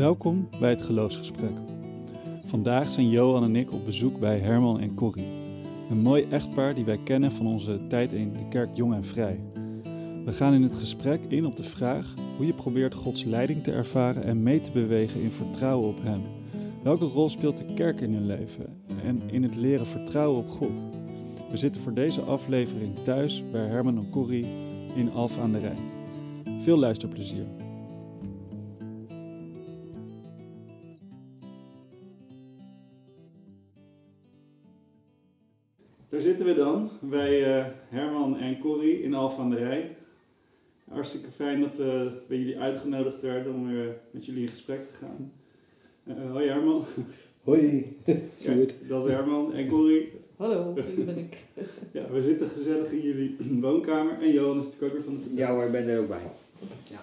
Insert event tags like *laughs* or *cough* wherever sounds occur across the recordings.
Welkom bij het Geloofsgesprek. Vandaag zijn Johan en ik op bezoek bij Herman en Corrie. Een mooi echtpaar die wij kennen van onze tijd in de kerk Jong en Vrij. We gaan in het gesprek in op de vraag hoe je probeert Gods leiding te ervaren en mee te bewegen in vertrouwen op Hem. Welke rol speelt de kerk in hun leven en in het leren vertrouwen op God? We zitten voor deze aflevering thuis bij Herman en Corrie in Alphen aan de Rijn. Veel luisterplezier. Zitten we dan bij uh, Herman en Corrie in Alphen aan de Rijn. Hartstikke fijn dat we bij jullie uitgenodigd werden om weer met jullie in gesprek te gaan. Uh, hoi Herman. Hoi. *laughs* Ja, dat is Herman en Corrie. Hallo, hier ben ik. *laughs* Ja, we zitten gezellig in jullie *clears throat* woonkamer. En Johan is natuurlijk ook weer van de Ja hoor, ik ben er ook bij. Ja.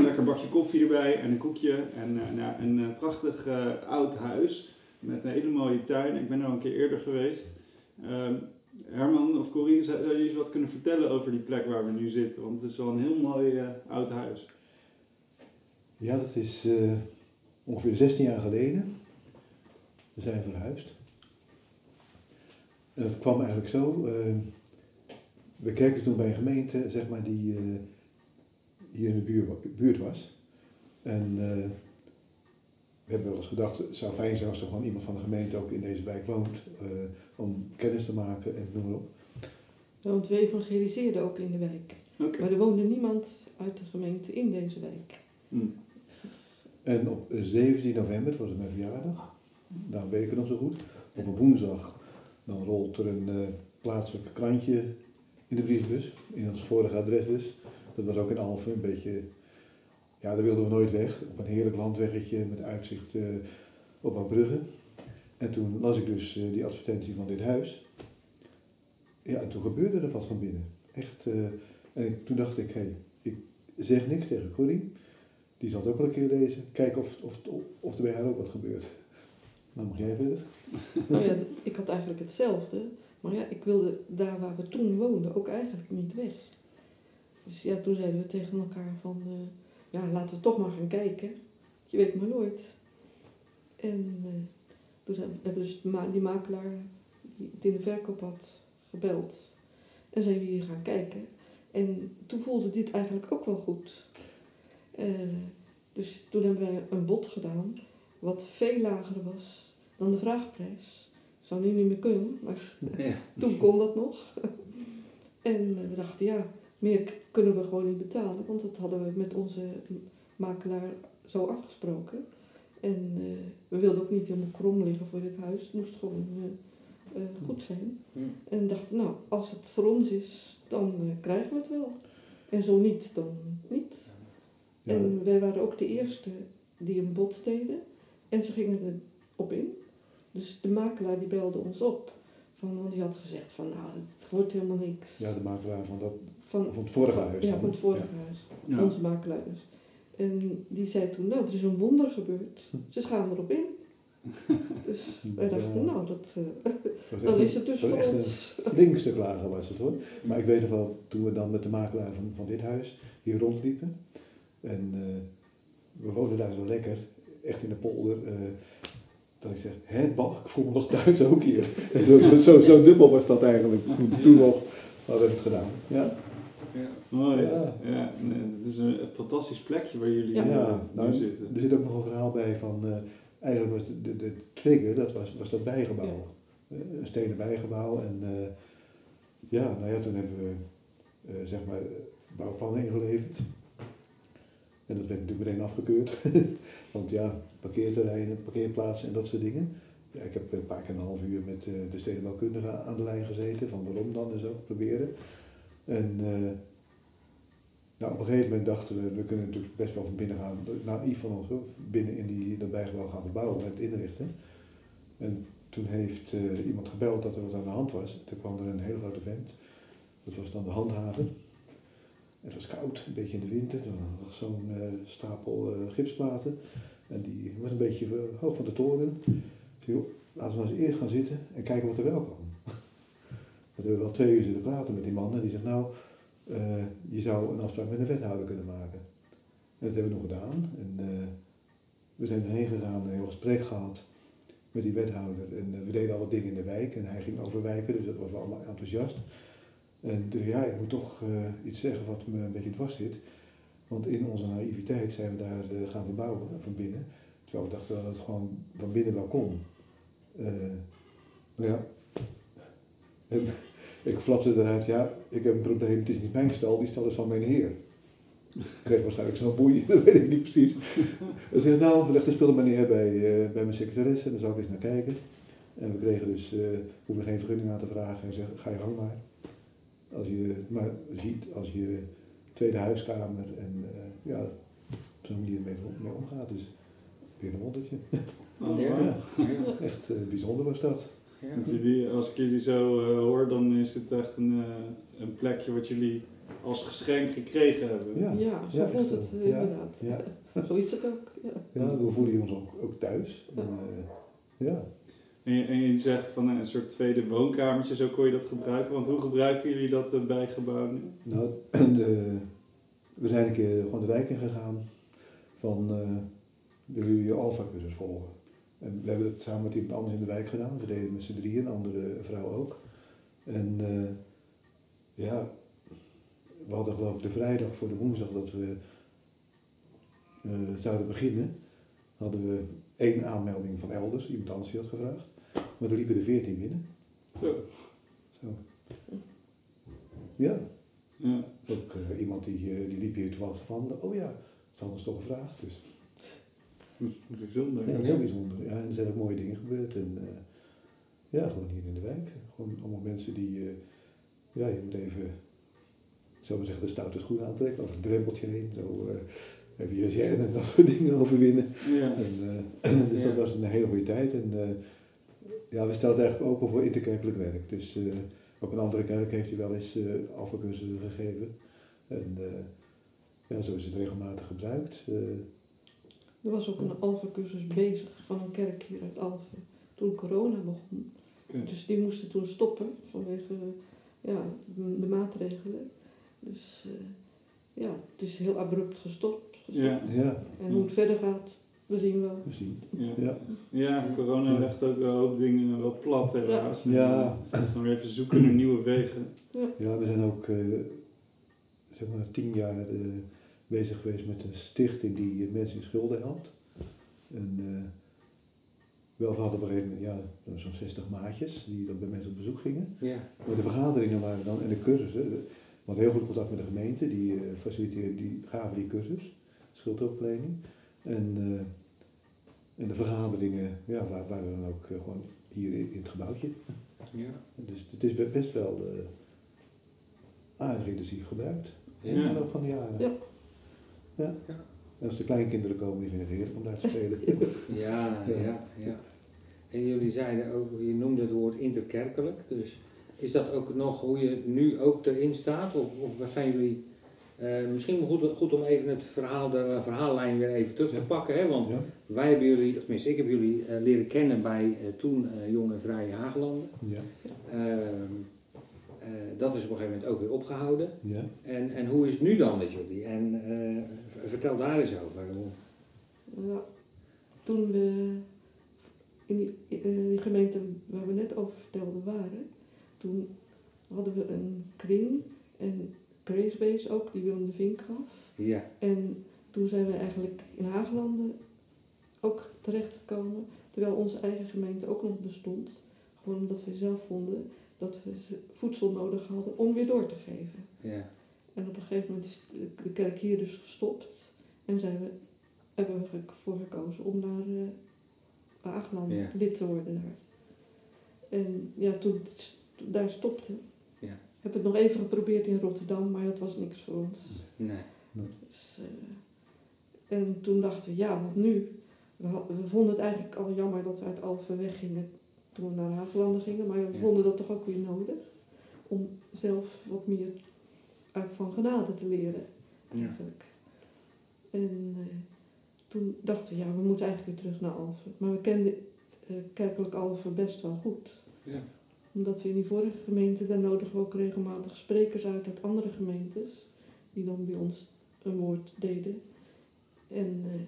*clears throat* Lekker bakje koffie erbij en een koekje. En uh, nou, een uh, prachtig uh, oud huis met een hele mooie tuin. Ik ben er al een keer eerder geweest. Ehm, Herman of Corrie, zouden jullie eens wat kunnen vertellen over die plek waar we nu zitten? Want het is wel een heel mooi oud huis. Ja, dat is ongeveer 16 jaar geleden. We zijn verhuisd. En dat kwam eigenlijk zo. Uh, we kijken toen bij een gemeente, zeg maar, die hier in de buurt, buurt was. En we hebben wel eens gedacht, het zou fijn zijn als er gewoon iemand van de gemeente ook in deze wijk woont. om kennis te maken en noem maar op. Want we evangeliseerden ook in de wijk. Okay. Maar er woonde niemand uit de gemeente in deze wijk. Hmm. En op 17 november, dat was mijn verjaardag, daar weet ik het nog zo goed, op een woensdag dan rolt er een uh, plaatselijk krantje in de brievenbus, in ons vorige adres dus. Dat was ook in Alphen, een beetje, ja daar wilden we nooit weg, op een heerlijk landweggetje met uitzicht uh, op Brugge. En toen las ik dus uh, die advertentie van dit huis. Ja, en toen gebeurde er wat van binnen. Echt, en ik, toen dacht ik, hé, hey, ik zeg niks tegen Corrie. Die zal het ook wel een keer lezen. Kijken of, of, of er bij haar ook wat gebeurt. *laughs* Nou, mag jij verder? Nou ik had eigenlijk hetzelfde. Maar ja, ik wilde daar waar we toen woonden ook eigenlijk niet weg. Dus ja, toen zeiden we tegen elkaar van, ja, laten we toch maar gaan kijken. Je weet maar nooit. En uh, toen zijn, hebben we dus die makelaar die het in de verkoop had gebeld. En zijn we hier gaan kijken. En toen voelde dit eigenlijk ook wel goed. Uh, dus toen hebben wij een bod gedaan wat veel lager was dan de vraagprijs. Zou nu niet meer kunnen, maar ja. *laughs* toen kon dat nog. en we dachten, ja, meer kunnen we gewoon niet betalen, want dat hadden we met onze makelaar zo afgesproken. En uh, we wilden ook niet helemaal krom liggen voor dit huis, het moest gewoon uh, uh, goed zijn. Hmm. En dachten, nou, als het voor ons is, dan krijgen we het wel. En zo niet, dan niet. Ja. En wij waren ook de eerste die een bod deden. En ze gingen erop in. Dus de makelaar die belde ons op. Van, want die had gezegd van nou, het wordt helemaal niks. Ja, de makelaar van, dat, van, van het vorige huis. Ja, van het vorige ja. huis. Ja. Onze makelaar dus. En die zei toen, nou, er is een wonder gebeurd. Ze gaan erop in. *laughs* Dus wij dachten, ja. nou, dat, uh, *laughs* dan is het dus voor echt ons. Een flink stuk lager was het hoor. Maar ik weet nog wel, toen we dan met de makelaar van, van dit huis hier rondliepen. En uh, we woonden daar zo lekker echt in de polder. Uh, dat ik zeg, hè, bah, ik voel me nog thuis ook hier. *laughs* zo, zo, zo, zo, dubbel was dat eigenlijk. Toen nog hadden we het gedaan. Ja. Ja. Mooi. Ja. ja. Nee, het is een fantastisch plekje waar jullie ja. nu, ja, nou, zitten. Er zit ook nog een verhaal bij van, uh, eigenlijk was de, de, de, trigger, dat was, was dat bijgebouw. Ja. Uh, een stenen bijgebouw. En uh, ja, nou ja, toen hebben we, zeg maar, bouwplannen ingeleverd. En dat werd natuurlijk meteen afgekeurd. *laughs* Want ja, parkeerterreinen, parkeerplaatsen en dat soort dingen. Ja, ik heb een paar keer een half uur met de stedenbouwkundige aan de lijn gezeten. Van waarom dan en zo, proberen. En uh, nou, op een gegeven moment dachten we, we kunnen natuurlijk best wel van binnen gaan. Nou, ieder van ons binnen in die, dat gaan verbouwen en inrichten. En toen heeft uh, iemand gebeld dat er wat aan de hand was. Toen kwam er een heel grote vent. Dat was dan de handhaver. Het was koud, een beetje in de winter. Er lag zo'n uh, stapel gipsplaten. En die was een beetje hoog van de toren. Dus laten we eens eerst gaan zitten en kijken wat er wel kan. We hebben wel twee uur zitten praten met die man. En die zegt, nou, je zou een afspraak met een wethouder kunnen maken. En dat hebben we nog gedaan. En we zijn erheen gegaan, een heel gesprek gehad met die wethouder. En eh, we deden al wat dingen in de wijk en hij ging overwijken, dus dat was wel allemaal enthousiast. En dus ja, ik moet toch eh, iets zeggen wat me een beetje dwars zit. Want in onze naïviteit zijn we daar eh, gaan verbouwen van binnen. Terwijl we dachten dat het gewoon van binnen wel kon. Eh, nou ja. En ik flapte eruit, ja, ik heb een probleem, het is niet mijn stal, die stal is van mijn heer. Ik kreeg waarschijnlijk zo'n boei, *laughs* dat weet ik niet precies. Hij zei, nou, leg de spullen maar neer bij, eh, bij mijn secretaresse, en dan zou ik eens naar kijken. En we kregen dus, eh hoeven geen vergunning aan te vragen, en zeggen, ga je gang maar. Als je het maar ziet, als je tweede huiskamer en eh, ja, op zo'n manier mee, mee omgaat, dus weer een wondertje. Oh, Ja. Echt bijzonder was dat. Ja. Dus jullie, als ik jullie zo eh, hoor, dan is het echt een, eh, een plekje wat jullie als geschenk gekregen hebben. Ja. Ja, zo Ja, voelt het inderdaad. ja. *laughs* Zo is het ook. Ja. Ja, we voelen ons ook, ook thuis. En, eh, ja. En, je, en je zegt van een soort tweede woonkamertje, zo kon je dat gebruiken. Want hoe gebruiken jullie dat bijgebouw nu? Nou, *clears throat* de, we zijn een keer gewoon de wijk in gegaan van uh, willen jullie je alfa-cursus volgen. En we hebben het samen met iemand anders in de wijk gedaan. We deden het met z'n drieën, een andere vrouw ook. En uh, ja, we hadden geloof ik de vrijdag voor de woensdag dat we uh, zouden beginnen, hadden we één aanmelding van elders, iemand anders die had gevraagd. Maar er liepen er veertien binnen. Zo. Zo. Ja. Ja. Ook uh, iemand die, die liep hier wachten van, oh ja, ze hadden ons toch gevraagd. Dus. *laughs* Bijzonder. Ja, heel bijzonder. Ja, en er zijn ook mooie dingen gebeurd. En uh, ja, gewoon hier in de wijk. Gewoon allemaal mensen die, ja, je moet even, ik zou maar zeggen, de stoute schoen aantrekken, over een drempeltje heen. Zo je je en dat soort dingen overwinnen. Ja. En, *clears throat* dus ja. dat was een hele goede tijd. En ja, we stelden eigenlijk open voor interkerkelijk werk. Dus op een andere kerk heeft hij wel eens uh, gegeven. En uh, ja, zo is het regelmatig gebruikt. Er was ook een alfacursus bezig van een kerk hier uit Alphen toen corona begon. Okay. Dus die moesten toen stoppen vanwege ja, de maatregelen. Dus ja, het is heel abrupt gestopt. gestopt. Ja. ja. En hoe het verder gaat, we zien wel. We zien. Ja. Ja. ja, corona legt ook een hoop dingen wel plat helaas. Ja. Dan weer even zoeken naar nieuwe wegen. Ja, ja we zijn ook uh, zeg maar tien jaar uh, bezig geweest met een stichting die mensen in schulden helpt. En uh, wel, we hadden op een gegeven moment ja, zo'n 60 maatjes die dan bij mensen op bezoek gingen. Ja. Maar de vergaderingen waren dan en de cursussen. We hadden heel goed contact met de gemeente, die uh, faciliteerden, die gaven die cursus, schuldhulpverlening. En, uh, en de vergaderingen ja, waren dan ook uh, gewoon hier in, in, het gebouwtje. Ja. Dus het is best wel uh, aardig intensief gebruikt ja. in de loop van de jaren. Ja. Ja. ja. En als de kleinkinderen komen, die vinden het heerlijk om daar te spelen. *laughs* ja, ja, ja. En jullie zeiden ook, je noemde het woord interkerkelijk, dus is dat ook nog hoe je nu ook erin staat? Of, of zijn jullie uh, misschien goed, goed om even het verhaal, de verhaallijn weer even terug te pakken. Hè? Want Ja. wij hebben jullie, of tenminste ik heb jullie uh, leren kennen bij uh, toen Jong en Vrije Haaglanden. Ja. Uh, dat is op een gegeven moment ook weer opgehouden. Ja. En, en hoe is het nu dan met jullie? En uh, vertel daar eens over. Ja, toen we in die, in die gemeente waar we net over vertelden waren, toen hadden we een kring en Gracebase ook, die Willem de Vink gaf. Ja. En toen zijn we eigenlijk in Haaglanden ook terechtgekomen, terwijl onze eigen gemeente ook nog bestond. Gewoon omdat we zelf vonden dat we voedsel nodig hadden om weer door te geven. Ja. En op een gegeven moment is de kerk hier dus gestopt en zijn we, hebben we ervoor gekozen om naar uh, Haagland Ja. lid te worden daar. En ja, toen het daar stopte, Ja. heb het nog even geprobeerd in Rotterdam, maar dat was niks voor ons. Nee. Dus, eh, en toen dachten we, ja, wat nu? We, had- we vonden het eigenlijk al jammer dat we uit Alphen weggingen toen we naar Haaglanden gingen, maar we vonden dat toch ook weer nodig om zelf wat meer uit van genade te leren, Ja. eigenlijk. En eh, toen dachten we, ja, we moeten eigenlijk weer terug naar Alphen. Maar we kenden eh, kerkelijk Alphen best wel goed. Ja. Omdat we in die vorige gemeente, daar nodigen we ook regelmatig sprekers uit uit andere gemeentes, die dan bij ons een woord deden. En eh,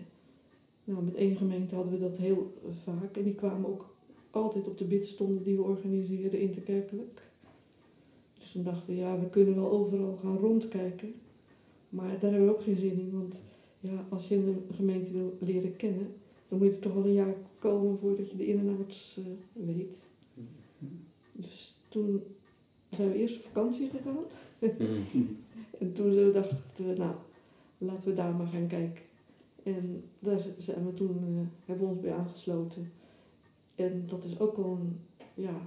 Nou, met één gemeente hadden we dat heel vaak. En die kwamen ook altijd op de bidstonden die we organiseerden interkerkelijk. Dus toen dachten we, ja, we kunnen wel overal gaan rondkijken. Maar daar hebben we ook geen zin in. Want ja, als je een gemeente wil leren kennen, dan moet je er toch wel een jaar komen voordat je de in- en outs weet. Dus toen zijn we eerst op vakantie gegaan. *laughs* En toen dachten we, nou, laten we daar maar gaan kijken. En daar zijn we toen, eh, hebben we ons bij aangesloten. En dat is ook wel een, ja,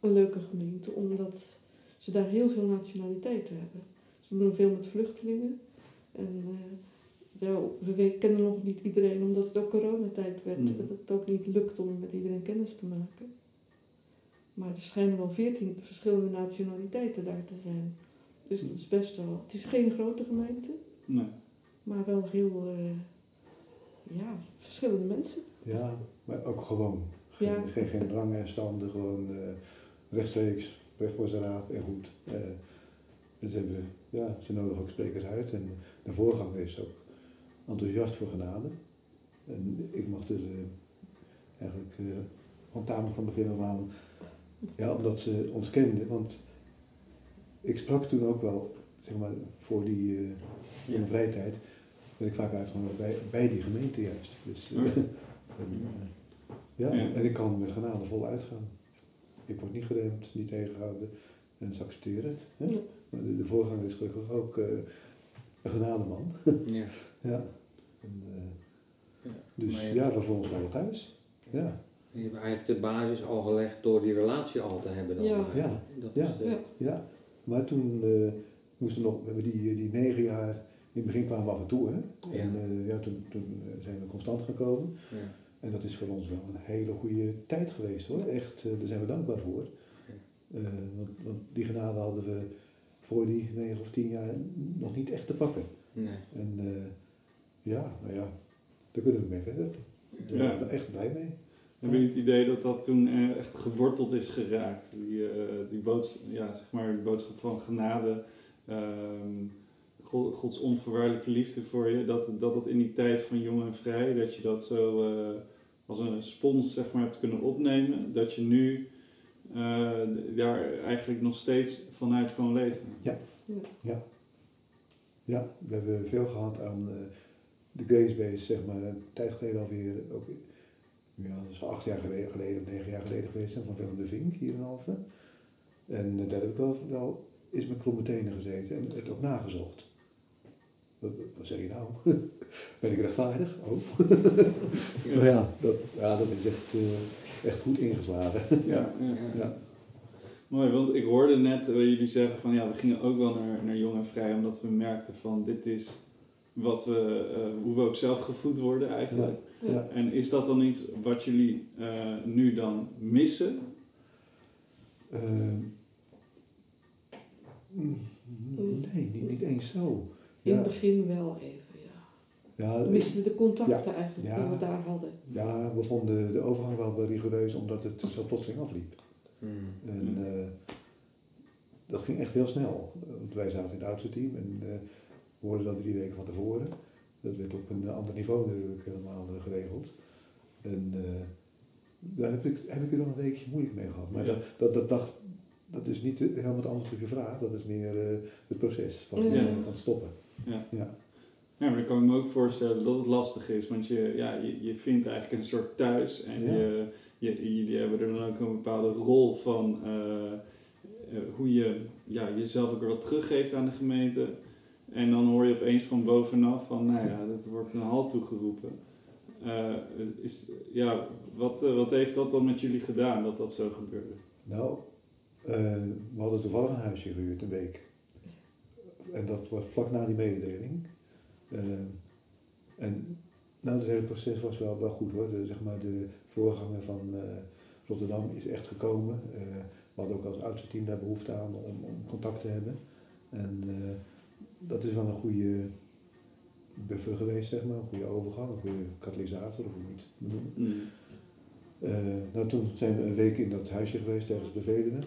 een leuke gemeente, omdat ze daar heel veel nationaliteiten hebben. Ze doen veel met vluchtelingen. En eh, ja, we we kennen nog niet iedereen, omdat het ook coronatijd werd. Mm. Dat het ook niet lukt om met iedereen kennis te maken. Maar er schijnen wel veertien verschillende nationaliteiten daar te zijn. Dus dat is best wel. Het is geen grote gemeente, Nee. maar wel heel. eh, ja, verschillende mensen. Ja, maar ook gewoon. Geen, Ja. geen, en standen, gewoon eh, rechtstreeks, recht voor zijn raap en goed. Ze, hebben, ja, ze nodigen ook sprekers uit en de voorganger is ook enthousiast voor genade. En ik mag dus eh, eigenlijk eh van tamelijk van begin af aan, ja, omdat ze ons kenden, want ik sprak toen ook wel, zeg maar, voor die de vrije tijd, ben ik vaak uitgenodigd bij, bij die gemeente juist. Dus, Ja. *laughs* en, ja, Ja. en ik kan met genade vol uitgaan. Ik word niet geremd, niet tegengehouden en ze accepteren het. Hè? Ja. Maar de, de voorganger is gelukkig ook eh, een genademan. Ja. *laughs* ja. En, eh, Ja. dus ja, ons daar wel thuis. Ja, Je hebt eigenlijk de basis al gelegd door die relatie al te hebben. Dan Ja. eigenlijk. Dat Ja. is de, Ja. ja. Maar toen eh, moesten we nog, we hebben die, die negen jaar, in het begin kwamen we af en toe. Hè? Ja. En eh, ja, toen, toen zijn we constant gekomen. ja. En dat is voor ons wel een hele goede tijd geweest hoor. Echt, eh, daar zijn we dankbaar voor. Eh, want, want die genade hadden we voor die negen of tien jaar nog niet echt te pakken. Nee. En eh, ja, nou ja, daar kunnen we mee verder. Daar Ja. zijn we echt blij mee. Heb je het idee dat dat toen eh, echt geworteld is geraakt? Die, die, boods, ja, zeg maar, die boodschap van genade, ehm, Gods onvoorwaardelijke liefde voor je, dat, dat dat in die tijd van jong en vrij, dat je dat zo eh, als een spons zeg maar, hebt kunnen opnemen, dat je nu eh, daar eigenlijk nog steeds vanuit kan leven. Ja, we hebben veel gehad aan eh, de Gracebase, zeg maar, een tijd geleden alweer, ook, ja, dat is acht jaar geleden, geleden of negen jaar geleden geweest, van Willem de Vink hier in Alphen. En daar heb ik wel, wel eens met kromme tenen gezeten en het ook nagezocht. Wat, zeg je nou? *laughs* ben ik rechtvaardig? Oh. *laughs* Nou ja, dat, ja, dat is echt, eh, echt goed ingeslagen. Ja, ja. *laughs* ja. Mooi, want ik hoorde net eh, jullie zeggen van ja, we gingen ook wel naar, naar Jong en Vrij, omdat we merkten van dit is wat we, eh, hoe we ook zelf gevoed worden eigenlijk. Ja. Ja. En is dat dan iets wat jullie nu dan missen? Ehm, mm, nee, niet, niet eens zo. In het begin wel even, ja. ja, We misten de contacten eigenlijk Ja. die we daar hadden. ja, we vonden de overgang wel wel rigoureus omdat het zo plotseling afliep. Hmm. En eh, dat ging echt heel snel. Want wij zaten in het oudste team en eh, we hoorden dat drie weken van tevoren. Dat werd op een ander niveau natuurlijk helemaal eh, geregeld. En eh, daar heb ik, heb ik er dan een weekje moeilijk mee gehad. Maar Ja. dat, dat, dat, dacht, dat is niet helemaal het antwoord op je vraag. Dat is meer eh, het proces van, Ja. eh, van stoppen. Ja. Ja. Ja, maar dan kan ik me ook voorstellen dat het lastig is, want je, ja, je, je vindt eigenlijk een soort thuis en Ja. je, je, jullie hebben er dan ook een bepaalde rol van eh, hoe je ja, jezelf ook weer wat teruggeeft aan de gemeente. En dan hoor je opeens van bovenaf van, nou ja, dat wordt een halt toegeroepen. Is, ja, wat, wat heeft dat dan met jullie gedaan dat dat zo gebeurde? Nou, eh, we hadden toevallig een huisje gehuurd, een week. En dat was vlak na die mededeling. Eh, en nou, het hele proces was wel, wel goed hoor. De, zeg maar, de voorganger van eh, Rotterdam is echt gekomen. We hadden ook als oudste team daar behoefte aan om, om contact te hebben. En dat is wel een goede buffer geweest, zeg maar. Een goede overgang, een goede katalysator, of hoe je het noemen. Eh, nou, toen zijn we een week in dat huisje geweest, ergens Veluwe.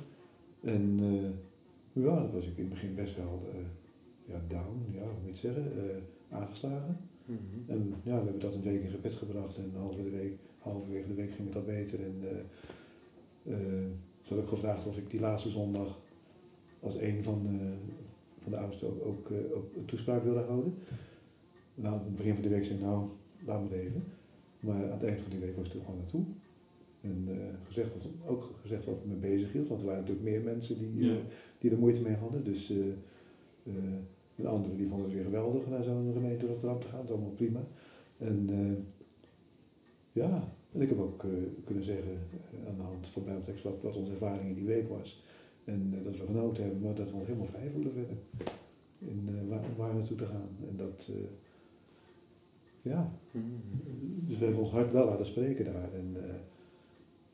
En eh, ja, dat was ik in het begin best wel eh, ja, down, ja, hoe moet je het zeggen, eh, aangeslagen. Mhm. En ja, we hebben dat een week in gebed gebracht en halve de week, halverwege de week ging het al beter. En eh eh, ze had ook gevraagd of ik die laatste zondag als een van, eh, van de oudsten ook, ook, ook een toespraak wilde houden. Nou, aan het begin van de week zei ik, nou, laat maar even. Maar aan het eind van die week was ik er gewoon naartoe. En eh, gezegd wat, ook gezegd wat me bezig hield, want er waren natuurlijk meer mensen die, Ja. eh, die er moeite mee hadden. Dus eh eh, en anderen die vonden het weer geweldig naar zo'n gemeente Rotterdam te gaan, dat is allemaal prima. En ja, en ik heb ook kunnen zeggen aan de hand van Bijbeltekst wat, wat onze ervaring in die week was. En dat we genoten hebben, maar dat we ons helemaal vrij voelen verder. In waar, waar naartoe te gaan. En dat, ja, Mhm. dus we hebben ons hart wel laten spreken daar. En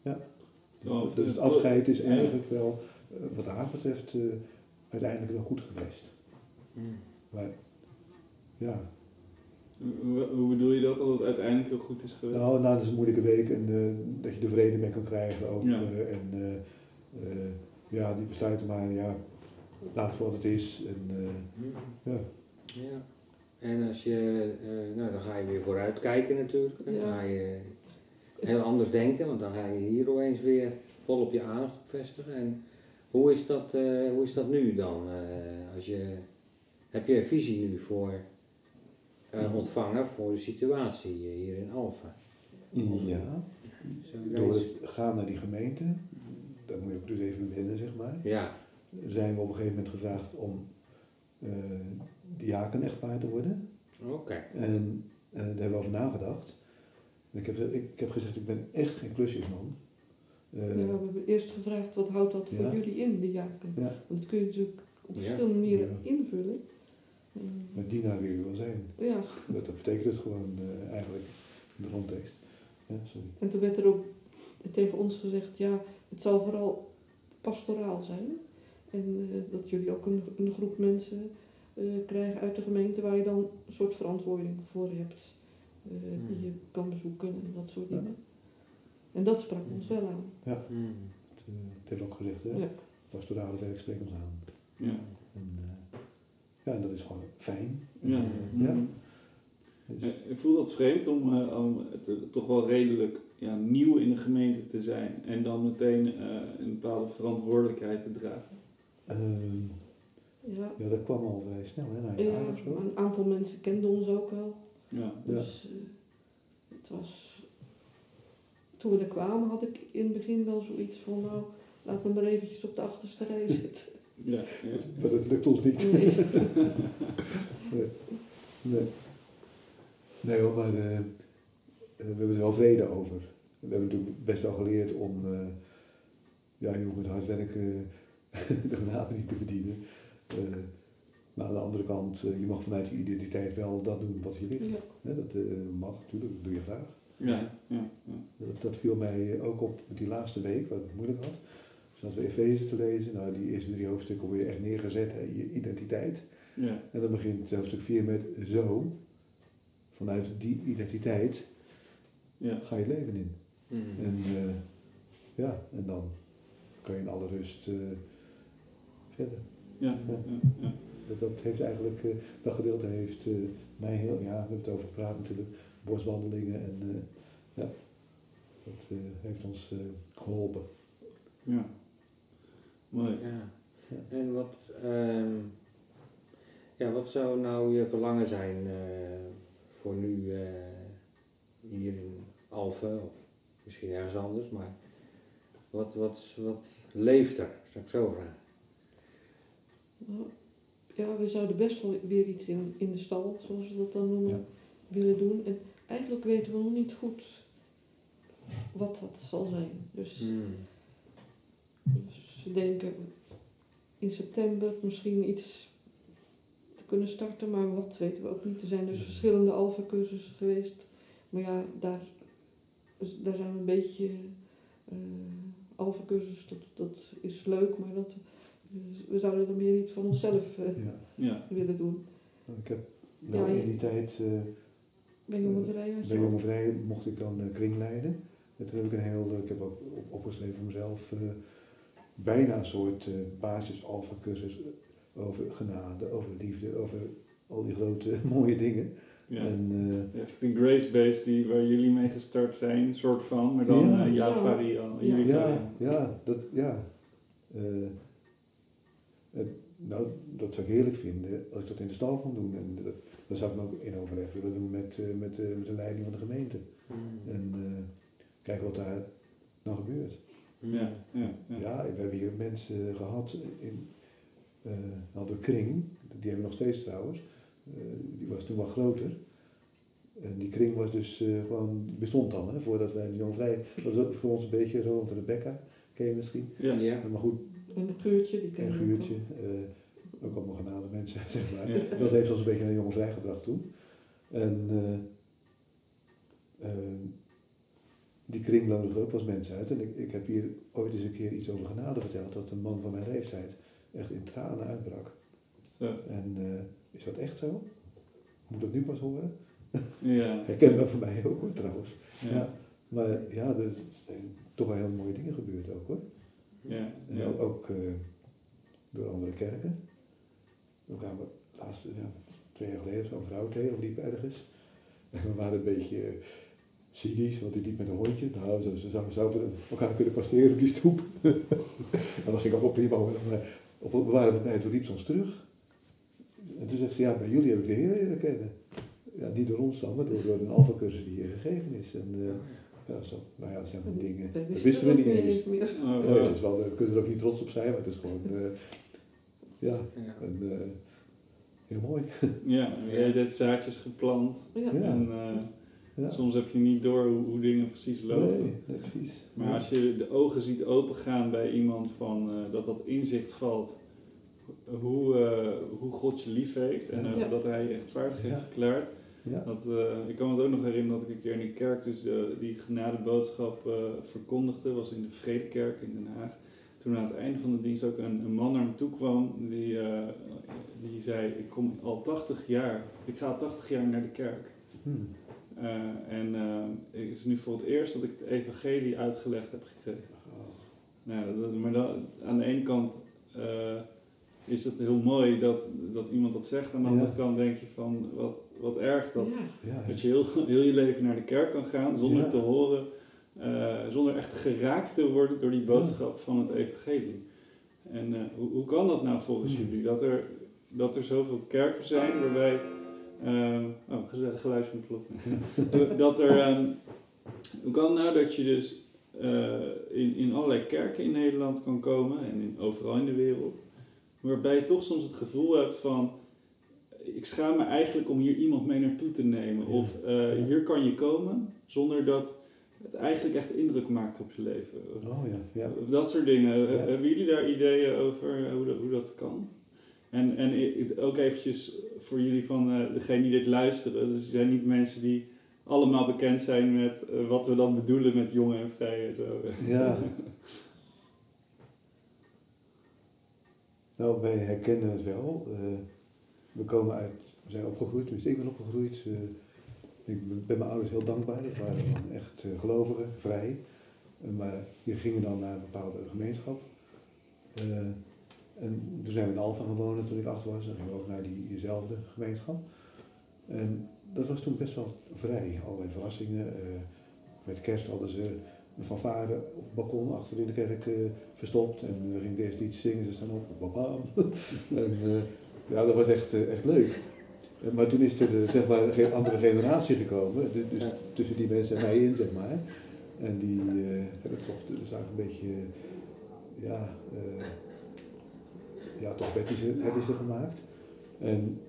ja, dus, dus het afscheid is eigenlijk wel, eh, wat haar betreft, eh, uiteindelijk wel goed geweest. Mhm. Maar ja, Hoe, bedoel je dat, dat het uiteindelijk heel goed is geweest? nou, na deze moeilijke week en eh, dat je er vrede mee kan krijgen ook. Ja. eh, en ja, die besluiten maar, ja, laat het voor wat het is. En, eh, Mhm. ja. Ja. En als je, eh, nou dan ga je weer vooruit kijken natuurlijk. Dan Ja. ga je heel anders denken, want dan ga je hier opeens weer vol op je aandacht op vestigen. En hoe is dat, eh, hoe is dat nu dan? Eh, als je, heb je een visie nu voor eh, ontvangen voor de situatie hier in Alphen? ja, door het gaan naar die gemeente, daar moet je ook dus even wennen, zeg maar. Ja. zijn we op een gegeven moment gevraagd om eh diaken-echtpaar te worden. Oké. En daar hebben we over nagedacht. En ik heb, gezegd- ik, heb gezegd, ik ben echt geen klusjesman. Eh, Ja, we hebben eerst gevraagd wat houdt dat voor Ja. jullie in, de jaken. ja, Want dat kun je natuurlijk op Ja. verschillende manieren Ja. invullen. Eh, maar dienaar wil je wel zijn. ja, Dat, dat betekent het gewoon eh, eigenlijk in de grondtekst. Ja, sorry. en toen werd er ook tegen ons gezegd, ja, het zal vooral pastoraal zijn. En eh, dat jullie ook een, een groep mensen eh, krijgen uit de gemeente waar je dan een soort verantwoording voor hebt. Eh, Hmm. Die je kan bezoeken en dat soort Ja. dingen. En dat sprak ons wel aan. Mhm. Het, eh, het heeft ook gezegd, hè? Ja. pastorale werk spreekt ons aan. Ja. En, eh, ja, en dat is gewoon fijn. Ja. Ja. Mhm. Dus, Eh, Ik voel dat vreemd om, eh, om het, toch wel redelijk ja, nieuw in de gemeente te zijn en dan meteen eh, een bepaalde verantwoordelijkheid te dragen. ehm, Ja, ja, dat kwam al vrij snel, hè? Na een ja jaar of zo. maar een aantal mensen kenden ons ook wel. Ja. Dus eh, het was. Toen we er kwamen had ik in het begin wel zoiets van, nou, laat me maar eventjes op de achterste rij *laughs* zitten. Ja, ja. Maar dat lukt ons niet. *laughs* Nee. Nee. Nee hoor, maar eh, eh, we hebben er wel vrede over. We hebben natuurlijk best wel geleerd om, eh, ja, je hoeft met hard werken *laughs* de genade niet te verdienen. Eh, maar aan de andere kant, eh, je mag vanuit je identiteit wel dat doen wat je ligt. Ja. Hè, dat eh, mag natuurlijk, dat doe je graag. Ja, ja, ja. Dat, dat viel mij ook op met die laatste week, wat ik moeilijk had. Dus hadden we Efeze te lezen. Nou, die eerste drie hoofdstukken word je echt neergezet, hè, je identiteit. ja. En dan begint hoofdstuk 4 met zo. Vanuit die identiteit ja. ga je leven in. Mhm. En eh, ja, en dan kan je in alle rust eh, verder. ja, ja, ja. Dat, dat heeft eigenlijk, eh, dat gedeelte heeft eh, mij heel, ja, we hebben het over gepraat natuurlijk, boswandelingen en eh, ja, dat heeft ons eh, geholpen. ja. Mooi. Ja. Ja. En wat, ehm, ja, wat zou nou je verlangen zijn eh, voor nu eh, hier in Alphen of misschien ergens anders, maar wat, wat, wat leeft er, zou ik zo vragen? Ja, we zouden best wel weer iets in, in de stal, zoals we dat dan noemen, Ja. willen doen. En eigenlijk weten we nog niet goed wat dat zal zijn. Dus, Hmm. dus we denken in september misschien iets te kunnen starten, maar wat weten we ook niet. Er zijn dus verschillende alfa-cursussen geweest. Maar ja, daar, dus daar zijn we een beetje... eh alfa-cursus, dat, dat is leuk, maar dat, we zouden er meer iets van onszelf eh, Ja. Ja. willen doen. Nou, Ik heb wel Ja, je- in die tijd, eh, Bij Jonge Vrij bij Jonge Vrij mocht ik dan eh, kring leiden. En toen heb ik een heel, ik heb ook op, opgeschreven voor mezelf, eh, bijna een soort eh basis alpha cursus over genade, over liefde, over al die grote *laughs* mooie dingen. Ja. En, eh, Echt de Grace Base die, waar jullie mee gestart zijn, soort van, maar dan Ja. ja. jouw Ja. variant. Ja. Jullie ja, ja, dat, ja. Nou, dat zou ik heerlijk vinden als ik dat in de stal kon doen. En dat, dat zou ik ook in overleg willen doen met, eh, met, eh, met de leiding van de gemeente. Mm. En eh, kijken wat daar dan gebeurt. Ja, ja, ja. Ja, we hebben hier mensen gehad in eh nou, de kring, die hebben we nog steeds trouwens. Eh, die was toen wat groter. En die kring was dus eh, gewoon, bestond dan, hè, voordat wij in Jong Vrij, dat was ook voor ons een beetje Roland Rebecca, ken je misschien. Ja. Ja. Maar goed, En een guurtje, die en je ook Guurtje, eh, ook allemaal genade mensen, *laughs* zeg maar. Ja. Dat heeft ons een beetje naar Jong Vrij gebracht toen. En eh, eh, die kring nodigde ook wel eens mensen uit. En ik, ik heb hier ooit eens een keer iets over genade verteld, dat een man van mijn leeftijd echt in tranen uitbrak. Zo. En eh, is dat echt zo? Moet dat nu pas horen? Ja. *laughs* Herken dat voor mij ook hoor, trouwens. Ja. Ja. Maar ja, er zijn toch wel heel mooie dingen gebeurd ook hoor. Ja. Ook, ook, eh, door andere kerken. We kwamen laatst, ja, twee jaar geleden zo'n vrouw tegen, die liep ergens. En we waren een beetje eh, cynisch, want die liep met een hondje. Nou, ze, ze zouden, zouden elkaar kunnen passeren op die stoep. en dat ging ook op prima. Maar op, we waren voorbij, toen liep ze ons terug. En toen zegt ze, ja, bij jullie heb ik de Heer leren kennen. Ja, niet door ons dan, maar door, door een alfacursus die hier gegeven is. En eh, ja, zo, nou ja, dat zijn van dingen, wisten we niet eens. meer. Oh, Nee, wow. dat is wel, we kunnen er ook niet trots op zijn, maar het is gewoon, eh, ja, Ja. een, eh, heel mooi. *laughs* Ja, je hebt dit zaadjes geplant. Ja. Ja. En eh, Ja. soms heb je niet door hoe, hoe dingen precies lopen. Nee, nee, precies. Maar als je de ogen ziet opengaan bij iemand van eh, dat dat inzicht valt, hoe, eh, hoe God je lief heeft en Ja. dat hij je rechtvaardig heeft Ja. verklaard. Ja, eh, ik kan me het ook nog herinneren dat ik een keer in de kerk dus eh, die genadeboodschap eh verkondigde, was in de Vredekerk in Den Haag. Toen aan het einde van de dienst ook een, een man naar me toe kwam die, die zei, ik kom al 80 jaar, ik ga al 80 jaar naar de kerk. Hm. Eh, en het is nu voor het eerst dat ik het evangelie uitgelegd heb gekregen. Oh, Nou, dat, maar dat, aan de ene kant is het heel mooi dat, dat iemand dat zegt. Aan de Ja. andere kant denk je van wat, wat erg dat, Ja. dat je heel, heel je leven naar de kerk kan gaan zonder Ja. te horen, eh, zonder echt geraakt te worden door die boodschap van het evangelie. En eh, hoe, hoe kan dat nou volgens Hmm. jullie? Dat er, dat er zoveel kerken zijn waarbij. eh, oh, gezellig geluid van de klok. *laughs* dat er. ehm, hoe kan het nou dat je dus eh, in, in allerlei kerken in Nederland kan komen en in, overal in de wereld, waarbij je toch soms het gevoel hebt van. Ik schaam me eigenlijk om hier iemand mee naartoe te nemen. Of eh, hier kan je komen zonder dat het eigenlijk echt indruk maakt op je leven. Oh ja, ja. dat soort dingen. Ja. Hebben jullie daar ideeën over eh, hoe dat, hoe dat kan? En, en ook eventjes voor jullie van eh degene die dit luisteren. Dus er zijn niet mensen die allemaal bekend zijn met wat we dan bedoelen met jongen en vrij en zo. Ja. *laughs* Nou, wij herkennen het wel. We komen uit, we zijn opgegroeid, dus ik ben opgegroeid. eh, ik ben mijn ouders heel dankbaar. Dat waren echt eh, gelovigen, vrij. Eh, maar die gingen dan naar een bepaalde gemeenschap. En toen zijn we in Alphen wonen toen ik acht was. Dan gingen we ook naar diezelfde gemeenschap. En dat was toen best wel vrij. Allerlei verrassingen. met kerst hadden ze een fanfare op het balkon achter in de kerk verstopt. En we gingen eerst iets zingen, ze staan op. *laughs* En eh, ja, dat was echt, eh, echt leuk. Eh, maar toen is er eh, zeg maar, een andere generatie gekomen. du- Dus Ja. tussen die mensen en mij in, zeg maar. En die eh, hebben toch dus eigenlijk een beetje, ja, ja toch wettische, wettische gemaakt. En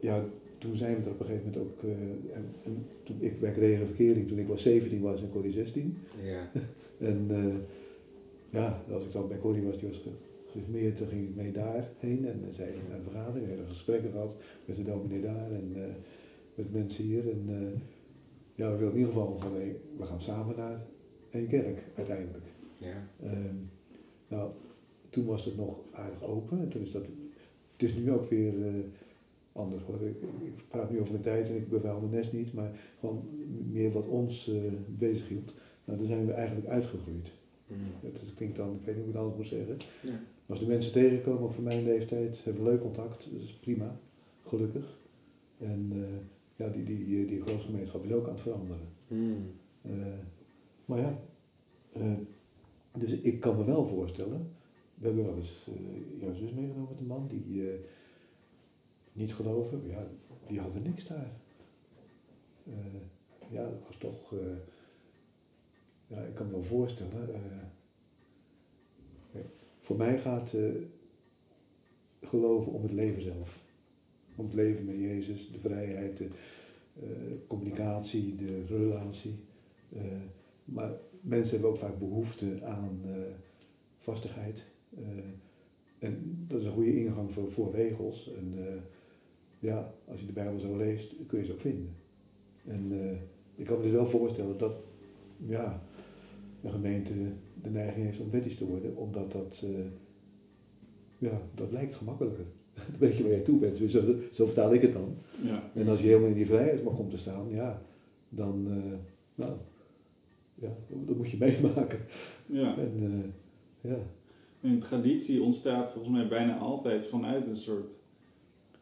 ja, toen zijn we er op een gegeven moment ook, en, en toen ik bij kregen verkering toen ik was 17 was en Corrie 16. Ja. *laughs* En ja, als ik dan bij Corrie was, die was ge- geïnformeerd, dan ging ik mee daarheen en dan zei ik naar de vergadering, we hebben gesprekken gehad met de dominee daar en eh, met mensen hier. En eh, ja, we wilden in ieder geval van, hey, we gaan samen naar één kerk uiteindelijk. Ja. Ehm, nou, toen was het nog aardig open en toen is dat, het is nu ook weer eh, anders hoor. Ik, ik praat nu over mijn tijd en ik bevuil mijn nest niet, maar gewoon meer wat ons bezig hield. Nou, daar zijn we eigenlijk uitgegroeid. Mm. Dat klinkt dan, ik weet niet hoe ik het anders moet zeggen. Ja. Als de mensen tegenkomen, ook van mijn leeftijd, hebben leuk contact, dat is prima, gelukkig. En eh, ja, die, die, die, die geloofsgemeenschap is ook aan het veranderen. Hmm. Eh, maar ja, eh, dus ik kan me wel voorstellen, we hebben wel eens jouw zus meegenomen met een man die niet geloven, ja, die had er niks daar. Ja, dat was toch, ja, ik kan me wel voorstellen, voor mij gaat eh, geloven om het leven zelf. Om het leven met Jezus, de vrijheid, de eh, communicatie, de relatie. Eh, maar mensen hebben ook vaak behoefte aan vastigheid. En dat is een goede ingang voor, voor regels. En ja, als je de Bijbel zo leest, kun je ze ook vinden. En ik kan me dus wel voorstellen dat ja, een gemeente de neiging heeft om wettisch te worden, omdat dat, eh, ja, dat lijkt gemakkelijker. *laughs* Dan weet je waar je toe bent, zo, zo vertaal ik het dan. Ja. En als je helemaal in die vrijheid mag komen te staan, ja, dan, eh, nou, ja, dat moet je *laughs* meemaken. ja. En, eh, ja, En traditie ontstaat volgens mij bijna altijd vanuit een soort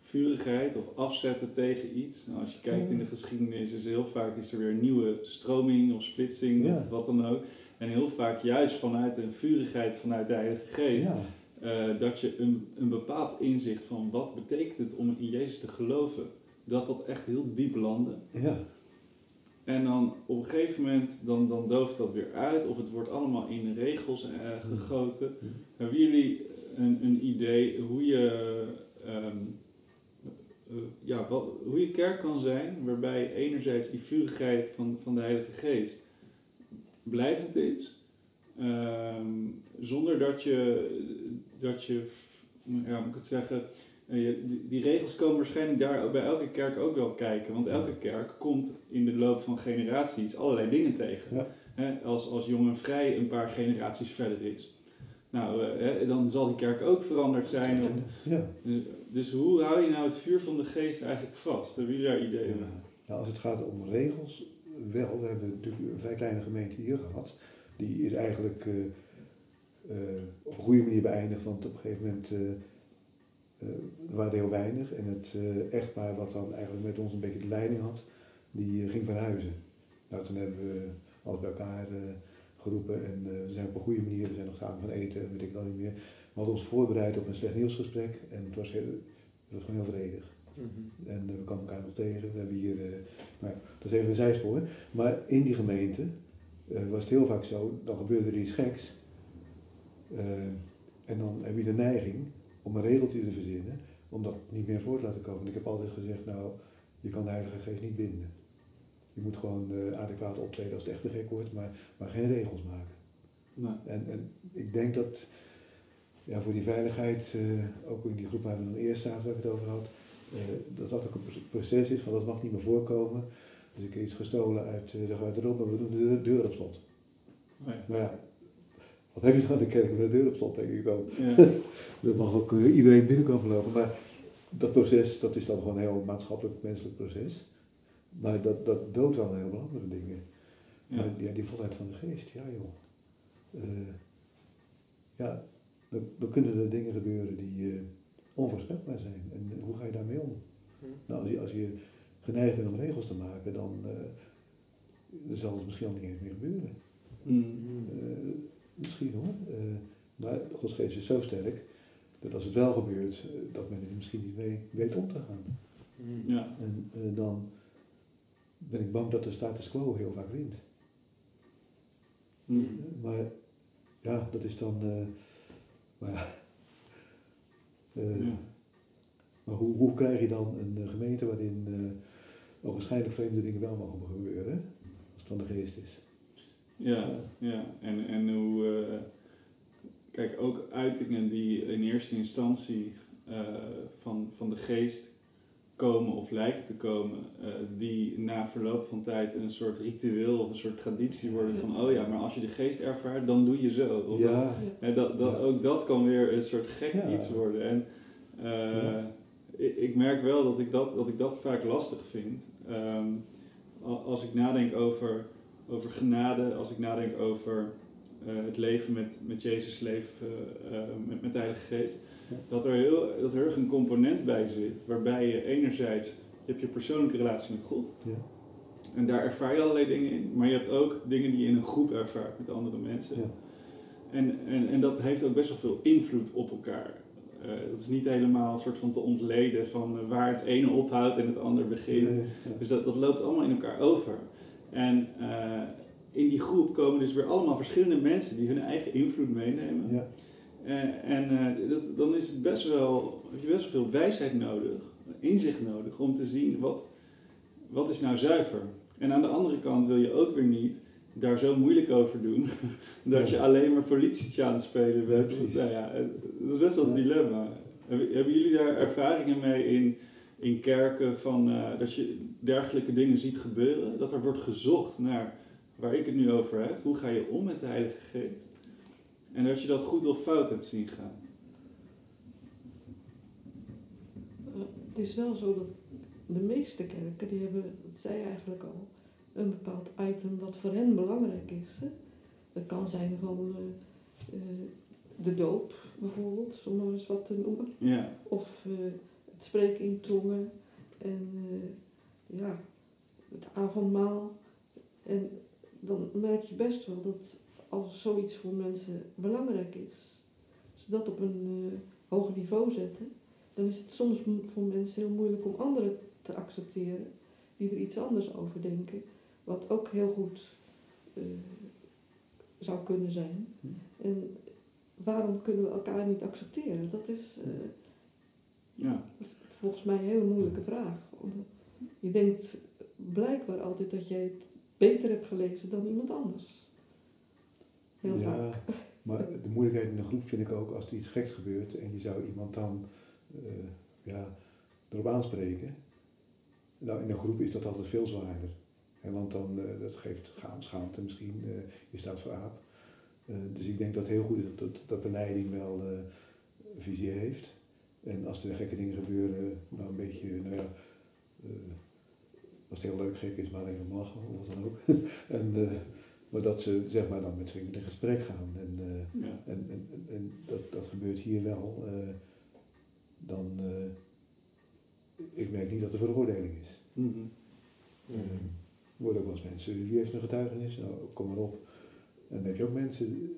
vurigheid of afzetten tegen iets. Nou, als je kijkt in de geschiedenis is heel vaak is er weer een nieuwe stroming of splitsing Ja. of wat dan ook. En heel vaak juist vanuit een vurigheid vanuit de Heilige Geest. ja, eh, dat je een, een bepaald inzicht van wat betekent het om in Jezus te geloven, dat dat echt heel diep landde. ja, En dan op een gegeven moment, dan, dan dooft dat weer uit, of het wordt allemaal in regels eh, gegoten. Hebben jullie een, een idee hoe je, ehm, eh, ja, wat, hoe je kerk kan zijn, waarbij enerzijds die vurigheid van, van de Heilige Geest blijvend is, ehm, zonder dat je, dat je, ja, moet ik het zeggen, eh, die, die regels komen waarschijnlijk daar bij elke kerk ook wel kijken. Want elke kerk komt in de loop van generaties allerlei dingen tegen. Ja. Als, als jong en vrij een paar generaties verder is. Nou, eh, dan zal die kerk ook veranderd zijn. Ja. dus, dus hoe hou je nou het vuur van de geest eigenlijk vast? Hebben jullie daar ideeën Ja. Nou, als het gaat om regels, wel. We hebben natuurlijk een vrij kleine gemeente hier gehad. Die is eigenlijk eh, eh, op een goede manier beëindigd, want op een gegeven moment eh waren er heel weinig. En het echtpaar wat dan eigenlijk met ons een beetje de leiding had, die ging verhuizen. Nou, toen hebben we alles bij elkaar geroepen en we zijn op een goede manier, we zijn nog samen gaan eten en weet ik dan niet meer. We hadden ons voorbereid op een slecht nieuwsgesprek en het was, heel, het was gewoon heel vredig. Mhm. En eh, we kwamen elkaar nog tegen. We hebben hier, eh, nou, dat is even een zijspoor. Maar in die gemeente eh, was het heel vaak zo, dan gebeurde er iets geks. En dan heb je de neiging om een regeltje te verzinnen, om dat niet meer voor te laten komen. Ik heb altijd gezegd, nou, je kan de Heilige Geest niet binden. Je moet gewoon eh, adequaat optreden als het echt te gek wordt, maar, maar geen regels maken. En, en ik denk dat ja, voor die veiligheid, ook in die groep waar we dan eerst zaten, waar ik het over had, dat dat ook een pro- proces is van dat mag niet meer voorkomen. Dus ik heb iets gestolen uit, gaan we erop en we doen de deur, op slot. oh ja. Nou ja, wat heb je dan de kerk met de deur op slot, denk ik dan. Ja. *laughs* Er mag ook eh, iedereen binnen komen lopen, maar dat proces, dat is dan gewoon een heel maatschappelijk, menselijk proces. Maar dat, dat doodt wel een heleboel andere dingen. Ja. Maar ja, die volheid van de geest, ja joh. Eh, ja, dan, dan kunnen er dingen gebeuren die eh, onvoorspelbaar zijn. En hoe ga je daarmee om? Hm. Nou, als je, als je geneigd bent om regels te maken, dan, eh, zal het misschien ook niet eens meer gebeuren. Mhm. Eh, misschien hoor. Eh, maar Gods geest is zo sterk dat als het wel gebeurt, dat men er misschien niet mee weet om te gaan. Mhm. Ja. En eh, dan ben ik bang dat de status quo heel vaak wint. Mm. Maar ja, dat is dan. eh, maar ja. Eh, Ja. Maar hoe, hoe krijg je dan een eh, gemeente waarin uh, waarschijnlijk vreemde dingen wel mogen gebeuren, als het van de geest is? Ja, ja. En, en hoe, eh, kijk, ook uitingen die in eerste instantie eh, van, van de geest komen of lijken te komen, eh, die na verloop van tijd een soort ritueel of een soort traditie worden van, oh ja, maar als je de geest ervaart, dan doe je zo. Of Ja, dat, dat, Ja. Ook dat kan weer een soort gek Ja. iets worden. En eh, Ja. ik, ik merk wel dat ik dat, dat ik dat vaak lastig vind. Ehm, als ik nadenk over, over genade, als ik nadenk over eh, het leven met, met Jezus leven, met, met de Heilige Geest. Dat er, heel, dat er erg een component bij zit, waarbij je enerzijds je hebt je persoonlijke relatie met God. Ja. En daar ervaar je allerlei dingen in. Maar je hebt ook dingen die je in een groep ervaart met andere mensen. Ja. En, en, en dat heeft ook best wel veel invloed op elkaar. Eh, dat is niet helemaal een soort van te ontleden van eh, waar het ene ophoudt en het ander begint. Nee, ja. Dus dat, dat loopt allemaal in elkaar over. En eh, in die groep komen dus weer allemaal verschillende mensen die hun eigen invloed meenemen. Ja. En, en eh, dat, dan is het best wel, heb je best wel veel wijsheid nodig, inzicht nodig om te zien wat, wat is nou zuiver. En aan de andere kant wil je ook weer niet daar zo moeilijk over doen *laughs* dat je alleen maar politietje aan het spelen bent. Nou ja, dat is best wel een dilemma. Hebben, hebben jullie daar ervaringen mee in, in kerken van eh, dat je dergelijke dingen ziet gebeuren? Dat er wordt gezocht naar waar ik het nu over heb. Hoe ga je om met de Heilige Geest? En dat je dat goed of fout hebt zien gaan. Eh, Het is wel zo dat de meeste kerken, die hebben, dat zei je eigenlijk al, een bepaald item wat voor hen belangrijk is. Hè? Dat kan zijn van eh, eh, de doop bijvoorbeeld, om maar eens wat te noemen. Ja, Of het spreken in tongen en ja, het avondmaal. En dan merk je best wel dat als zoiets voor mensen belangrijk is, ze dat op een eh, hoog niveau zetten, dan is het soms voor mensen heel moeilijk om anderen te accepteren die er iets anders over denken, wat ook heel goed eh, zou kunnen zijn. Hm. En waarom kunnen we elkaar niet accepteren? Dat is eh, ja, volgens mij een hele moeilijke vraag. Je denkt blijkbaar altijd dat jij het beter hebt gelezen dan iemand anders. Heel ja, vaak. maar de moeilijkheid in de groep vind ik ook als er iets geks gebeurt en je zou iemand dan eh, ja, erop aanspreken. Nou, in een groep is dat altijd veel zwaarder. Hè, want dan, eh, dat geeft schaam, schaamte misschien, eh, je staat voor aap. Dus ik denk dat het heel goed is dat, dat, de leiding wel visie heeft. En als er gekke dingen gebeuren, nou een beetje, nou ja, als het heel leuk gek is, maar even lachen of wat dan ook. *laughs* en, maar dat ze zeg maar dan met z'n in gesprek gaan. En, eh, ja. en, en, en, en dat, dat gebeurt hier wel. eh, dan, eh, ik merk niet dat er veroordeling is. Er worden ook wel eens mensen, wie heeft een getuigenis? Nou, kom maar op. En dan heb je ook mensen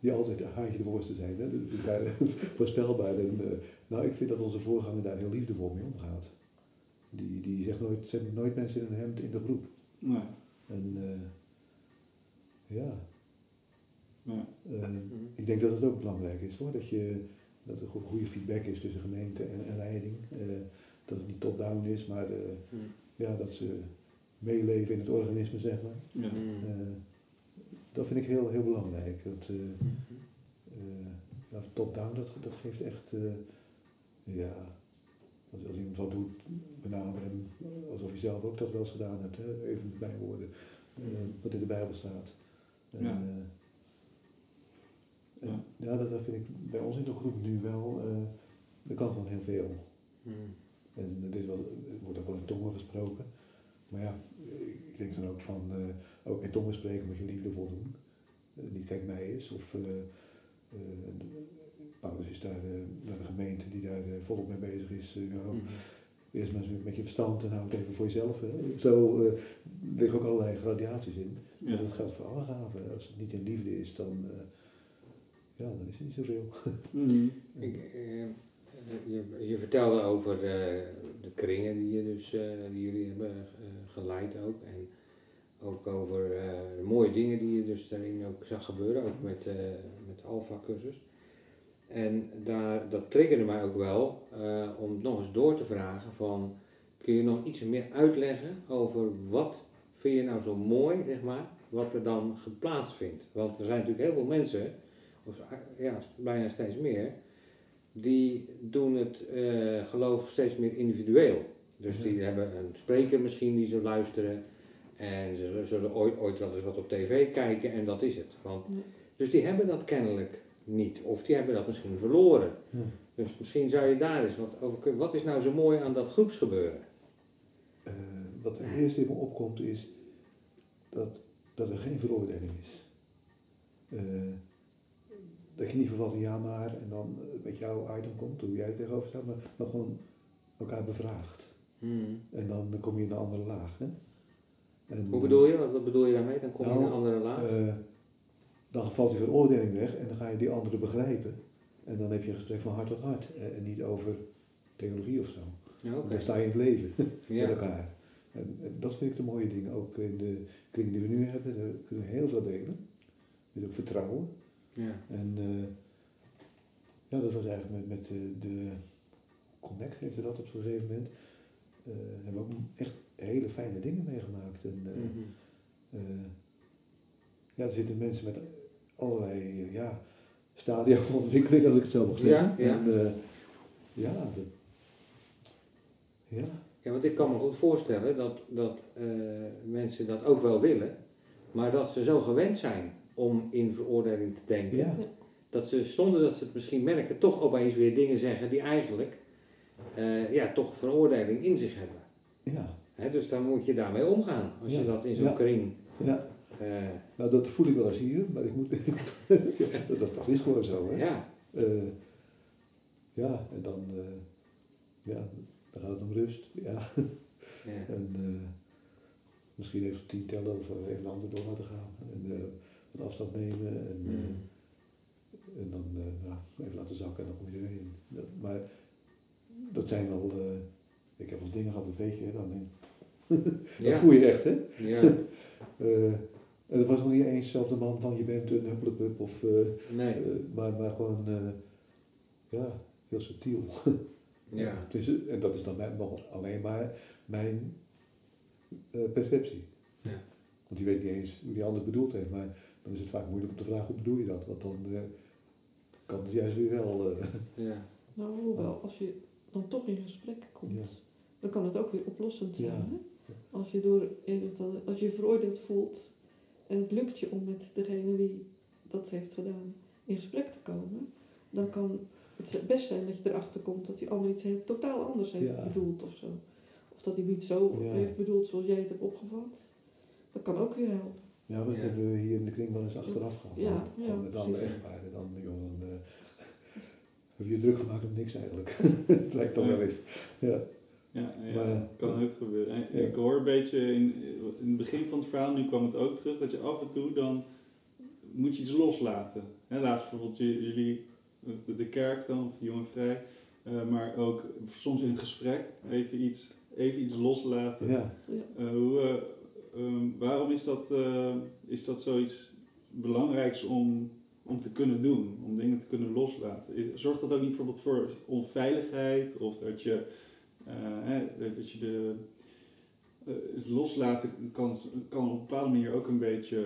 die altijd een haantje de voorste zijn. Hè? Dat is daar *laughs* voorspelbaar. En, eh, nou, ik vind dat onze voorganger daar heel liefdevol mee omgaat. Die, die zegt nooit, zet nooit mensen in een hemd in de groep. Nee. En eh, ja, Ja. eh, ik denk dat het ook belangrijk is hoor, dat, je, dat er go- goede feedback is tussen gemeente en, en leiding. Eh, dat het niet top-down is, maar eh, ja, dat ze meeleven in het organisme, zeg maar. Ja. Eh, dat vind ik heel, heel belangrijk. Dat, eh, eh, ja, top-down, dat, dat geeft echt, eh, ja, als, als iemand wat doet, benader hem alsof je zelf ook dat wel eens gedaan hebt. Hè? Even bijwoorden, wat in de Bijbel staat. En, Ja. eh, en ja, dat, dat vind ik bij ons in de groep nu wel, eh er kan gewoon heel veel. En er, is wel, er wordt ook wel in tongen gesproken. Maar ja, ik denk dan ook van, eh, ook in tongen spreken moet je liefdevol doen. Eh, niet kijk mij is. Of, eh, eh, Paulus is daar eh, naar de gemeente die daar eh, volop mee bezig is. eh, ja, Eerst maar eens met je verstand en hou het even voor jezelf. Hè. Zo eh liggen ook allerlei gradaties in. Ja. Dat geldt voor alle gaven. Als het niet in liefde is, dan, eh, ja, dan is het niet zoveel. *laughs* Mhm. Ik, eh, je, je vertelde over eh, de kringen die, je dus, eh, die jullie hebben eh, geleid ook. En ook over eh, de mooie dingen die je dus daarin ook zag gebeuren, ook met, eh met de Alpha-cursus. En daar, dat triggerde mij ook wel eh, om nog eens door te vragen van, kun je nog iets meer uitleggen over wat vind je nou zo mooi, zeg maar, wat er dan geplaatst vindt? Want er zijn natuurlijk heel veel mensen, of ja, bijna steeds meer, die doen het eh, geloof steeds meer individueel. Dus die hebben een spreker misschien die ze luisteren. En ze zullen ooit, ooit wel eens wat op tv kijken en dat is het. Want, Ja. dus die hebben dat kennelijk niet. Of die hebben dat misschien verloren. Ja. Dus misschien zou je daar eens wat over kunnen. Wat is nou zo mooi aan dat groepsgebeuren? Wat er eerst in me opkomt is dat, dat er geen veroordeling is. Eh, dat je niet verwacht een ja maar en dan eh, met jouw item komt, hoe jij er tegenover staat, maar, maar gewoon elkaar bevraagt. Hmm. En dan kom je in een andere laag. Hè? En, Hoe bedoel je? Wat, bedoel je daarmee? Dan kom je in Nou, een andere laag? eh, dan valt die veroordeling weg en dan ga je die anderen begrijpen. En dan heb je een gesprek van hart tot hart. En niet over theologie of zo. ja. Dan sta je in het leven *laughs* met elkaar. En, dat vind ik de mooie ding. Ook in de kringen die we nu hebben, daar kunnen we heel veel delen. Dus ook vertrouwen. Ja. En eh, ja, dat was eigenlijk met, met de, de Connect, heeft ze dat op zo'n gegeven moment. eh, hebben we ook echt hele fijne dingen meegemaakt. En, eh, Mhm. eh, ja, er zitten mensen met allerlei eh, ja, stadia van ontwikkeling, als ik het zo mag zeggen. Ja, ja. En, eh, ja, dat, ja, Ja, want ik kan me goed voorstellen dat, dat eh, mensen dat ook wel willen, maar dat ze zo gewend zijn om in veroordeling te denken, ja, dat ze zonder dat ze het misschien merken, toch opeens weer dingen zeggen die eigenlijk eh, ja, toch veroordeling in zich hebben. ja, Hè, dus dan moet je daarmee omgaan, als je dat in zo'n ja. kring. ja. eh, Nou, dat voel ik wel eens hier, maar ik moet, *laughs* dat, dat, is gewoon zo. Hè? ja, ja, en dan, ja, dan gaat het om rust. *laughs* Ja. ja. En eh, misschien even tien tellen of even een ander door laten gaan. En eh, wat afstand nemen en, eh, Mm. en dan eh, nou, even laten zakken en dan kom je er weer in. Dat, maar dat zijn wel, eh, ik heb wel dingen gehad, dat weet je, hè, dan, eh, *laughs* dat Ja. voel je echt hè. ja, *laughs* Eh, en dat was nog niet eens zelf de man van je bent een huppelepup of, eh, nee, eh, maar, maar gewoon, eh, ja, heel subtiel. Ja, Het is, en dat is dan mijn- alleen maar mijn eh, perceptie. Ja. Want die weet niet eens hoe die ander bedoeld heeft, maar dan is het vaak moeilijk om te vragen hoe bedoel je dat, want dan eh, kan het juist weer wel. eh, *laughs* ja, Nou, hoewel, als je dan toch in gesprek komt, Ja. dan kan het ook weer oplossend zijn. Ja. Hè? Als je door als je je veroordeeld voelt en het lukt je om met degene die dat heeft gedaan in gesprek te komen, dan kan het best zijn dat je erachter komt dat die ander iets heel, totaal anders heeft Ja. bedoeld of zo. Of dat hij niet zo Ja. heeft bedoeld zoals jij het hebt opgevat. Dat kan ook weer helpen. ja, dat Ja. hebben we hier in de kring wel eens achteraf Dat- gehad. ja, Dan- ja, dan dan, joh, dan eh, *laughs* heb je druk gemaakt om niks eigenlijk. *laughs* Het lijkt dan wel eens. Ja, Ja, ja Maar- kan ook gebeuren. En Ja. Ik hoor een beetje in, in het begin van het verhaal, nu kwam het ook terug, dat je af en toe dan moet je iets loslaten. Hè, laatst bijvoorbeeld jullie, de, de kerk dan, of de jonge vrij, eh, maar ook soms in een gesprek even iets, even iets loslaten. ja. Eh, hoe, eh, ehm, waarom is dat, eh, is dat zoiets belangrijks om, om te kunnen doen, om dingen te kunnen loslaten? Is- Zorgt dat ook niet bijvoorbeeld voor onveiligheid of dat je, eh, hè, dat je de, eh, het loslaten kan, kan op een bepaalde manier ook een beetje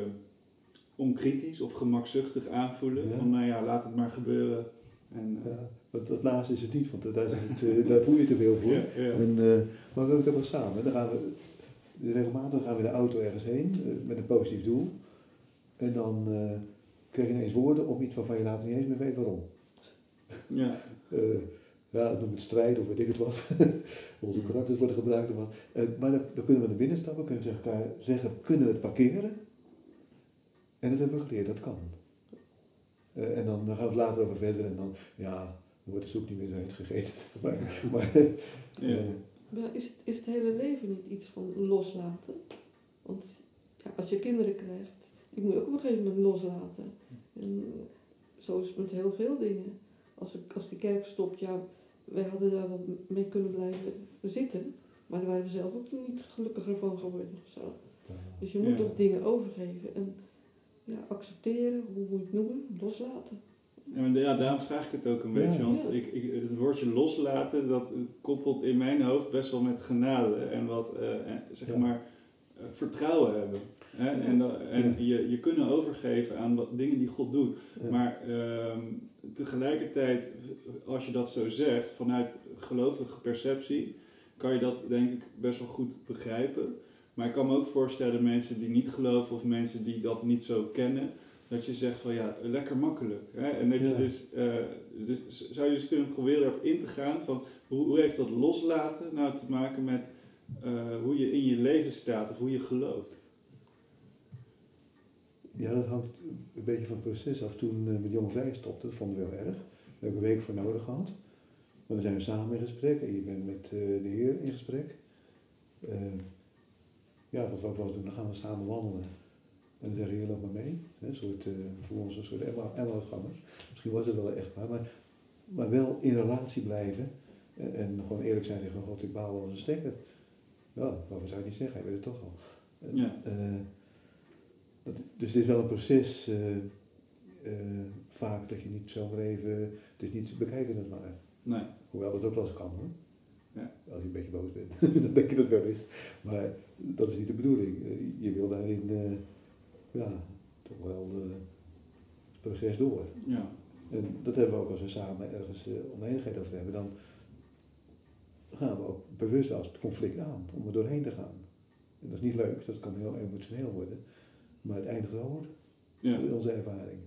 onkritisch of gemakzuchtig aanvoelen? Ja. Van nou ja, laat het maar gebeuren. En, eh, ja. Dat, dat laatste is het niet, want daar, is het, eh, daar voel je te veel voor. ja. En, eh, maar we doen het ook wel samen. Dan gaan we, regelmatig gaan we de auto ergens heen eh, met een positief doel. En dan eh krijg je ineens woorden op iets waarvan je later niet eens meer weet waarom. ja. Eh, ja, noem het strijd of weet ik het wat. *laughs* Onze karakters worden gebruikt. Of wat. Eh, maar dan, dan kunnen we naar binnen stappen, kunnen we tegen elkaar zeggen, kunnen we het parkeren? En dat hebben we geleerd, dat kan. Eh, en dan, dan gaan we het later over verder en dan, ja, dan wordt de soep niet meer zo heet gegeten. *laughs* maar, maar, Ja. eh, Maar is, het- is het hele leven niet iets van loslaten? Want ja, als je kinderen krijgt, die moet je ook op een gegeven moment loslaten. En zo is het met heel veel dingen. Als, ik, als die kerk stopt, ja, wij hadden daar wel mee kunnen blijven zitten. Maar daar waren we zelf ook niet gelukkiger van geworden. of Zo. Dus je moet Ja. ook dingen overgeven en ja, accepteren, hoe moet je het noemen, loslaten. Ja, maar ja, daarom vraag ik het ook een Ja. beetje. Want Ja. ik, ik, het woordje loslaten, dat koppelt in mijn hoofd best wel met genade en wat, eh, eh, zeg Ja. maar, eh, vertrouwen hebben. Hè? Ja. En, en Ja. je, je kunnen overgeven aan wat, dingen die God doet. Ja. Maar ehm, tegelijkertijd, als je dat zo zegt, vanuit gelovige perceptie, kan je dat denk ik best wel goed begrijpen. Maar ik kan me ook voorstellen, mensen die niet geloven of mensen die dat niet zo kennen, dat je zegt van ja, lekker makkelijk. Hè? En dat je dus, eh, dus, zou je dus kunnen proberen erop in te gaan van hoe, hoe heeft dat loslaten nou te maken met eh, hoe je in je leven staat of hoe je gelooft. Ja, dat hangt een beetje van het proces af. Toen uh, met Jong Vrij stopte, dat vonden we heel erg. Daar hebben we een week voor nodig gehad. Maar dan zijn we samen in gesprek en je bent met de Heer in gesprek. Ja, wat we ook wel eens doen, dan gaan we samen wandelen. En dan zeggen jullie loop maar mee. Hè, Een soort, eh, voor ons een soort Emmausgangers. Misschien was het wel een echtpaar, maar, maar wel in relatie blijven. En, en gewoon eerlijk zijn tegen God, ik baal als een stekker. Ja, waarom zou je niet zeggen, hij weet het toch al. Ja. eh, dat, dus het is wel een proces, eh, vaak dat je niet zomaar even, het is niet bekijken het maar. Nee. Hoewel dat ook wel eens kan hoor. Ja. Als je een beetje boos bent, *laughs* dan denk je dat wel eens. Maar dat is niet de bedoeling. Eh, Je wil daarin, eh, ja, toch wel eh, het proces door. Ja. En dat hebben we ook als we samen ergens uh, oneenigheid over hebben. Dan gaan we ook bewust als het conflict aan, om er doorheen te gaan. En dat is niet leuk, dat kan heel emotioneel worden. Maar het eindigt wel goed, Ja. in onze ervaring.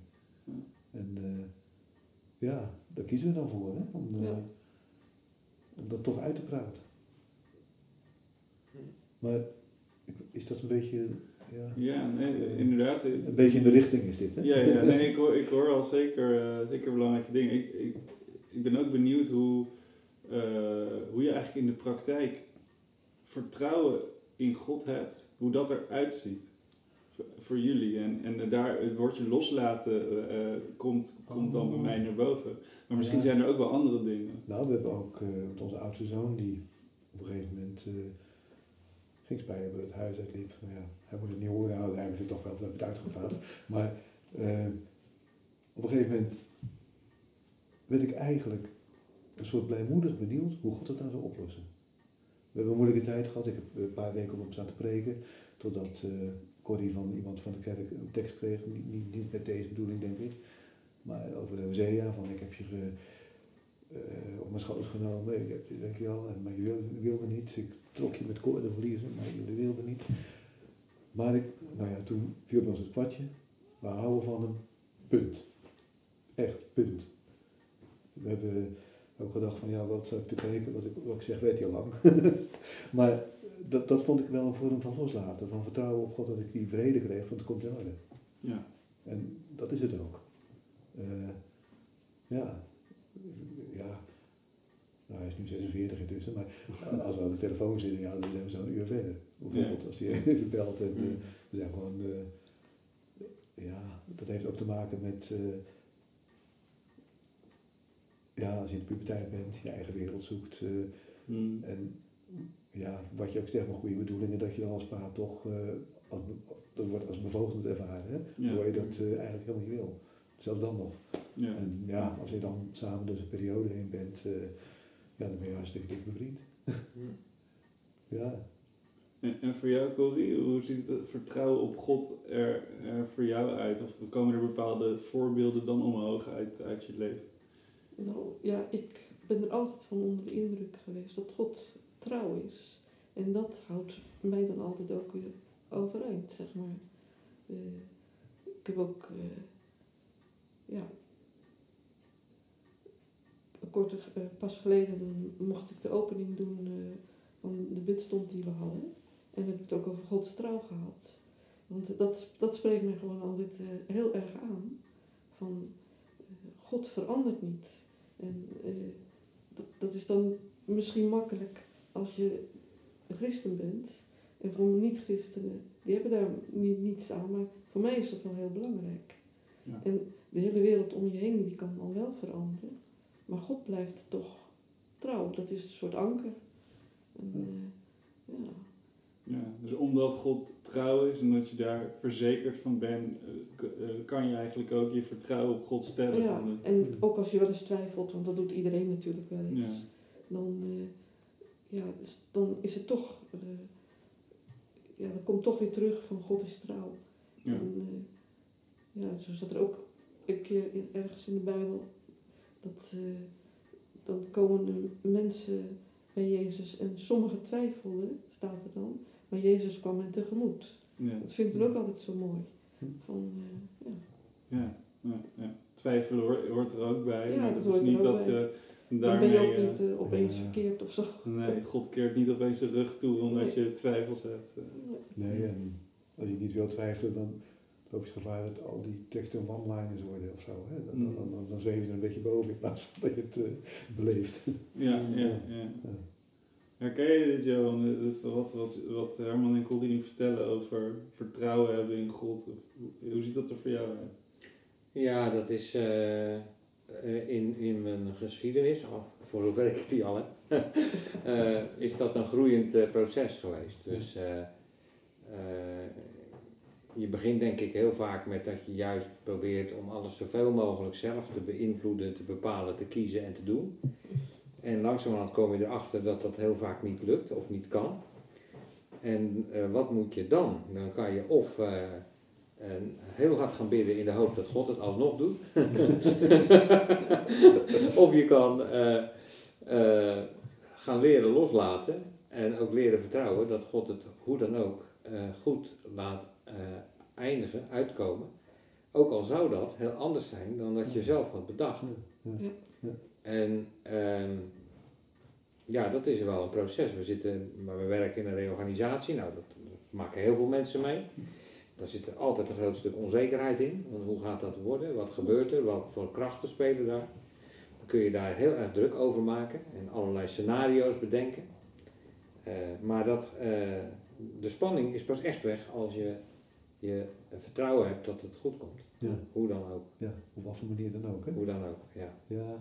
Ja. En eh, ja, daar kiezen we dan voor, hè? Om, eh, Ja. Om dat toch uit te praten. Maar is dat een beetje, ja, Ja, nee, inderdaad. een beetje in de richting is dit, hè? Ja, ja nee, ik, hoor, ik hoor al zeker, eh, zeker belangrijke dingen. Ik, ik, ik ben ook benieuwd hoe, eh, hoe je eigenlijk in de praktijk vertrouwen in God hebt, hoe dat eruit ziet voor, jullie. En, en daar het woordje loslaten eh, eh, komt, komt dan bij mij naar boven. Maar misschien Ja. zijn er ook wel andere dingen. Nou, we hebben ook eh, onze oudste zoon die op een gegeven moment uh, ging spijbelen, het huis uitliep. Nou ja, hij moet het niet horen, nou, daar hebben ze toch wel, we hebben het uitgepraat. *laughs* Maar op een gegeven moment werd ik eigenlijk een soort blijmoedig benieuwd hoe God het nou zou oplossen. We hebben een moeilijke tijd gehad, ik heb een paar weken op hem staan te preken, totdat Corrie van iemand van de kerk een tekst kreeg, niet, niet, niet met deze bedoeling denk ik, maar over de Hosea, van ik heb je... Ge, uh, op mijn schoot genomen. Ik heb, denk je al, maar je wilde, wilde niet. Ik trok je met koorden verliezen, maar jullie wilden niet. Maar ik, nou ja, toen viel ons het kwartje. We houden van hem. Punt. Echt, punt. We hebben ook gedacht van, ja, wat zou ik te kijken? Wat ik, wat ik zeg, weet je al lang. *laughs* maar dat, dat vond ik wel een vorm van loslaten. Van vertrouwen op God dat ik die vrede kreeg, want het komt in orde. Ja. En dat is het ook. Uh, ja, ja, nou hij is nu 46 intussen, maar als we aan de telefoon zitten, ja, dan zijn we zo'n uur verder. Bijvoorbeeld als hij *laughs* even belt en uh, we zijn gewoon, uh, ja, dat heeft ook te maken met, ja, als je in de puberteit bent, je eigen wereld zoekt mm. en ja, wat je ook zegt, maar goede bedoelingen, dat je dan als pa toch, als, dat wordt als bevoogdend ervaren, hè? Ja. Terwijl je dat eigenlijk helemaal niet wil. Zelfs dan nog. Ja. En ja, als je dan samen dus een periode heen bent, uh, ja, dan ben je hartstikke dik bevriend. *laughs* Ja. En, en, voor jou, Corrie, hoe ziet het vertrouwen op God er, er, voor jou uit? Of komen er bepaalde voorbeelden dan omhoog uit, uit je leven? Nou ja, ik ben er altijd van onder de indruk geweest dat God trouw is. En dat houdt mij dan altijd ook weer overeind, zeg maar. Uh, ik heb ook. Uh, ja, uh, pas geleden mocht ik de opening doen van de bidstond die we hadden. En dan heb ik het ook over Gods trouw gehad. Want dat, dat spreekt mij gewoon altijd heel erg aan. Van God verandert niet. En dat, dat is dan misschien makkelijk als je een christen bent. En voor niet-christenen, die hebben daar niet, niets aan. Maar voor mij is dat wel heel belangrijk. Ja. En de hele wereld om je heen die kan dan wel veranderen. Maar God blijft toch trouw. Dat is een soort anker. En, uh, ja. ja. Dus omdat God trouw is en dat je daar verzekerd van bent, uh, kan je eigenlijk ook je vertrouwen op God stellen. Ja, en ook als je wel eens twijfelt, want dat doet iedereen natuurlijk wel eens. Ja. Dan, uh, ja, dus dan is het toch, ja, dan komt toch weer terug van God is trouw. Ja. En, ja, zo staat er ook een keer in, ergens in de Bijbel dat uh, dan komen de mensen bij Jezus en sommigen twijfelden, staat er dan, maar Jezus kwam hen tegemoet. Ja. Dat vind ik dan ook altijd zo mooi. Van, ja. Ja, ja, ja. Twijfelen hoort, hoort, er ook bij, ja, maar dat het is niet dat je dan daarmee... ben je ook niet uh, opeens ja. verkeerd of zo. Nee, God keert niet opeens zijn rug toe omdat Nee. je twijfels hebt. Nee, en als je niet wil twijfelen, dan loop je het gevaar dat al die teksten one-liners worden of zo. Hè? Dan, dan, dan, dan, dan zweef je er een beetje boven in plaats van dat je het uh, beleeft. *laughs* Ja, ja, ja. ja. Herken je dit, Johan? Dat- Wat, wat, wat Herman en Corrie nu vertellen over vertrouwen hebben in God. Hoe- Hoe ziet dat er voor jou uit? Ja, dat is eh, eh, in, in mijn geschiedenis, al, voor zover *laughs* ik die al heb, *laughs* eh, is dat een groeiend eh, proces geweest. Dus eh, eh, je begint denk ik heel vaak met dat je juist probeert om alles zoveel mogelijk zelf te beïnvloeden, te bepalen, te kiezen en te doen. En langzamerhand kom je erachter dat dat heel vaak niet lukt of niet kan. En eh, wat moet je dan? Dan kan je of eh, en heel hard gaan bidden in de hoop dat God het alsnog doet. *laughs* of je kan eh, eh, gaan leren loslaten en ook leren vertrouwen dat God het hoe dan ook eh, goed laat eh, eindigen, uitkomen. Ook al zou dat heel anders zijn dan dat je zelf had bedacht. Ja. En ehm, ja, dat is wel een proces. We, zitten, maar we werken in een reorganisatie. Nou, dat, dat maken heel veel mensen mee. Daar zit er altijd een groot stuk onzekerheid in. Want hoe gaat dat worden? Wat gebeurt er? Wat voor krachten spelen daar? Dan kun je daar heel erg druk over maken en allerlei scenario's bedenken. Eh, maar dat, eh, de spanning is pas echt weg als je, je vertrouwen hebt dat het goed komt. Ja. Hoe dan ook. ja, op wat voor manier dan ook. Hè? Hoe dan ook, ja. Ja,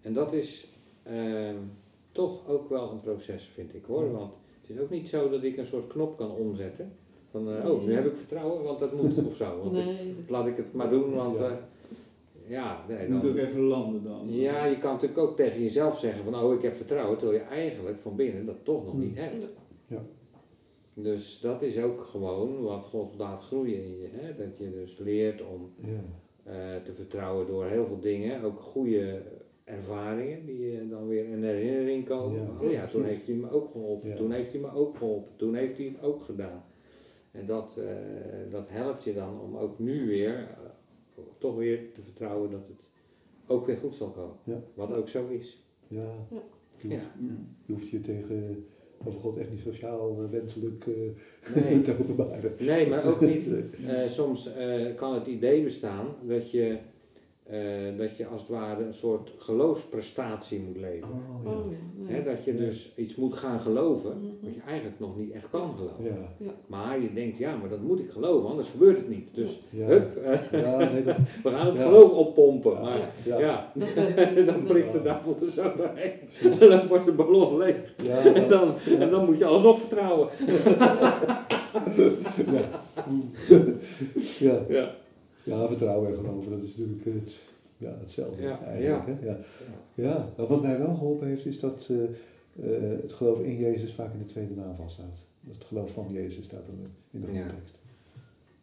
En dat is ehm, toch ook wel een proces, vind ik hoor. Want het is ook niet zo dat ik een soort knop kan omzetten. Van, eh, oh, nu heb ik vertrouwen, want dat moet of zo. Want ik- Nee, laat ik het maar doen, want Ja. eh, ja, nee, Je moet dan- ook even landen dan. ja, je kan natuurlijk ook tegen jezelf zeggen van, oh, ik heb vertrouwen, terwijl je eigenlijk van binnen dat toch nog niet hebt. Ja. Dus dat is ook gewoon wat God laat groeien in je. Hè? Dat je dus leert om ja, eh, te vertrouwen door heel veel dingen, ook goede ervaringen die je dan weer in herinnering komen. Ja. Oh ja, toen heeft hij me ook geholpen, Ja. toen heeft hij me ook geholpen, toen heeft hij het ook gedaan. En dat, eh, dat helpt je dan om ook nu weer, eh, toch weer te vertrouwen dat het ook weer goed zal komen. Ja. Wat ook zo is. ja. Ja. Je, hoeft, je hoeft je tegen over God echt niet sociaal eh, wenselijk eh, Nee. *laughs* te openbaren. Nee, maar ook niet. *laughs* eh, soms eh, kan het idee bestaan dat je, eh, dat je als het ware een soort geloofsprestatie moet leven. Oh, ja. Oh ja, dat je Ja. dus iets moet gaan geloven Mhm. wat je eigenlijk nog niet echt kan geloven. Ja, Maar je denkt, ja, maar dat moet ik geloven, anders gebeurt het niet. Dus ja. hup, Ja, nee, dat, *laughs* we gaan het Ja. geloof oppompen. Ja. Maar ja. *laughs* dan prikt de duivel er zo doorheen. En *laughs* dan wordt de ballon leeg. Ja, En dan, en dan moet je alsnog vertrouwen. ja. Ja. Ja, vertrouwen en geloven, dat is natuurlijk het, ja, hetzelfde Ja, eigenlijk. Hè? Ja. Ja, maar wat mij wel geholpen heeft, is dat eh, eh, het geloof in Jezus vaak in de tweede naamval staat. Dat het geloof van Jezus staat dan in de Ja. grondtekst.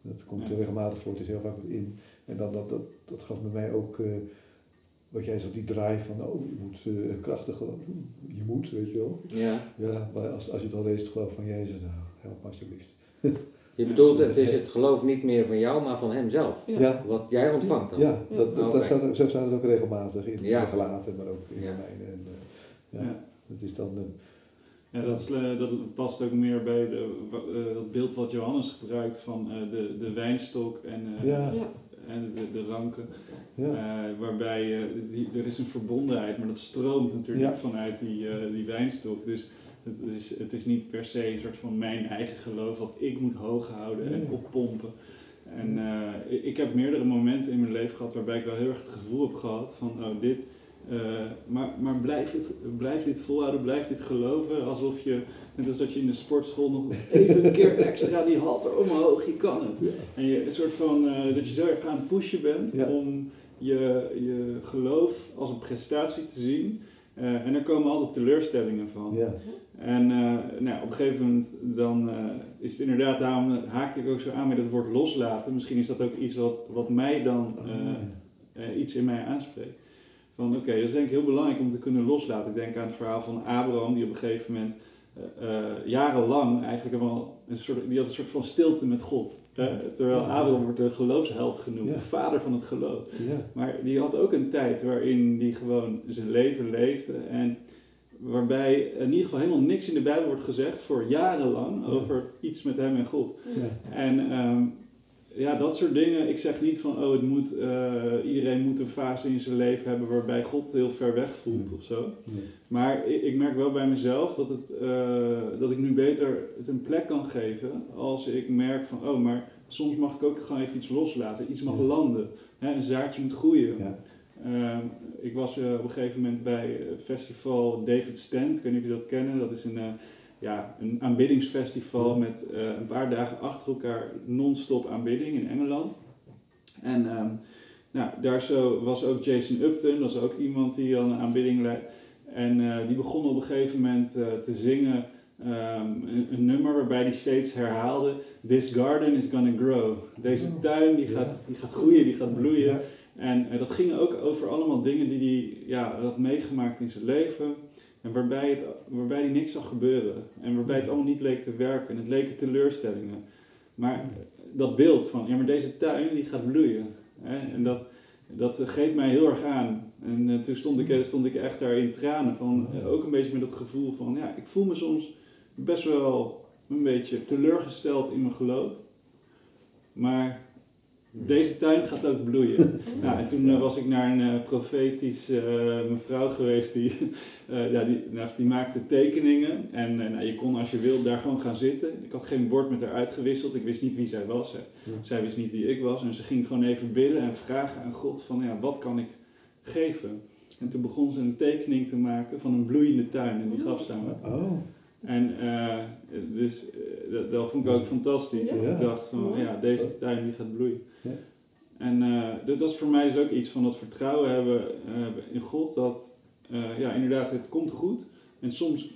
Dat komt Ja. regelmatig voor, het is heel vaak wat in. En dan, dat, dat, dat gaf bij mij ook, eh, wat jij zegt, die drive van, oh, je moet eh, krachtig geloven. Je moet, weet je wel. Ja. Ja, maar als, als je het al leest, het geloof van Jezus, nou, help me alsjeblieft. *laughs* Je bedoelt, het is het geloof niet meer van jou, maar van hemzelf. Ja. Ja, Wat jij ontvangt dan. ja, dat, dat, dat staat, zo staat het ook regelmatig in Ja. de gelaten, maar ook in Ja. Romeinen. En, eh, ja, Ja. Dat is dan... eh, Ja, dat, is, eh, dat past ook meer bij de, eh, dat beeld wat Johannes gebruikt van eh, de, de wijnstok en, eh, Ja. En de, de ranken. ja. Eh, waarbij eh, die, er is een verbondenheid, maar dat stroomt natuurlijk Ja. vanuit die, eh, die wijnstok. Dus het is, het is niet per se een soort van mijn eigen geloof wat ik moet hoog houden en Nee. oppompen. En eh, ik- heb meerdere momenten in mijn leven gehad waarbij ik wel heel erg het gevoel heb gehad van oh, dit. eh, maar maar blijf, het, blijf dit volhouden, blijf dit geloven. Alsof je, net als dat je in de sportschool nog even een keer extra die halter omhoog, je kan het. Ja. En je een soort van, eh, dat je zo erg aan het pushen bent Ja. om je, je geloof als een prestatie te zien. Eh, en er komen altijd teleurstellingen van. Ja. En eh, nou, op een gegeven moment dan, eh, is het inderdaad, daarom haakte ik ook zo aan met het woord loslaten. Misschien is dat ook iets wat, wat mij dan, Oh, iets in mij aanspreekt. Van oké, dat is denk ik heel belangrijk om te kunnen loslaten. Ik denk aan het verhaal van Abraham, die op een gegeven moment jarenlang eigenlijk wel een soort, die had een soort van stilte met God. Terwijl. Abraham wordt de geloofsheld genoemd, de vader van het geloof. Maar die had ook een tijd waarin die gewoon zijn leven leefde. En waarbij in ieder geval helemaal niks in de Bijbel wordt gezegd voor jarenlang Ja. over iets met hem en God. ja. En ehm, ja, dat soort dingen. Ik zeg niet van, oh, het moet, eh, iedereen moet een fase in zijn leven hebben waarbij God heel ver weg voelt of zo. Nee. Maar ik, ik merk wel bij mezelf dat, het, eh, dat ik nu beter het een plek kan geven als ik merk van, oh, maar soms mag ik ook gewoon even iets loslaten. Iets mag Ja. landen. Hè, een zaadje moet groeien. Ja. Ehm, ik was eh, op een gegeven moment bij het festival David Stand. Ik weet niet of je dat kennen. Dat is een, ja, een aanbiddingsfestival met eh, een paar dagen achter elkaar non-stop aanbidding in Engeland. En ehm, nou, daar zo was ook Jason Upton, dat is ook iemand die dan een aanbidding leidt. En eh, die begon op een gegeven moment eh, te zingen ehm, een, een nummer waarbij hij steeds herhaalde: This garden is gonna grow. Deze Oh. tuin die gaat, die gaat groeien, die gaat bloeien. En dat ging ook over allemaal dingen die hij ja, had meegemaakt in zijn leven. En waarbij, het, waarbij hij niks zag gebeuren. En waarbij het allemaal niet leek te werken. En het leken teleurstellingen. Maar dat beeld van, ja maar deze tuin die gaat bloeien. Hè? En dat, dat greep mij heel erg aan. En eh, toen stond ik, stond ik echt daar in tranen. Van, eh, ook een beetje met dat gevoel van, ja ik voel me soms best wel een beetje teleurgesteld in mijn geloof. Maar deze tuin gaat ook bloeien. *laughs* Nou, en toen eh, was ik naar een eh, profetisch eh, mevrouw geweest die, *laughs* ja, die, nou, die maakte tekeningen. En nou, je kon als je wilde daar gewoon gaan zitten. Ik had geen woord met haar uitgewisseld. Ik wist niet wie zij was. Hè. Ja. Zij wist niet wie ik was. En ze ging gewoon even bidden en vragen aan God van ja, wat kan ik geven? En toen begon ze een tekening te maken van een bloeiende tuin. En die gaf ze aan me. Oh, En eh, dus eh, dat, dat vond ik ook fantastisch. Dat ik dacht van ja, deze tuin die gaat bloeien. Ja. En eh, dat, is voor mij dus ook iets van dat vertrouwen hebben in God. Dat ja, inderdaad, het komt goed. En soms,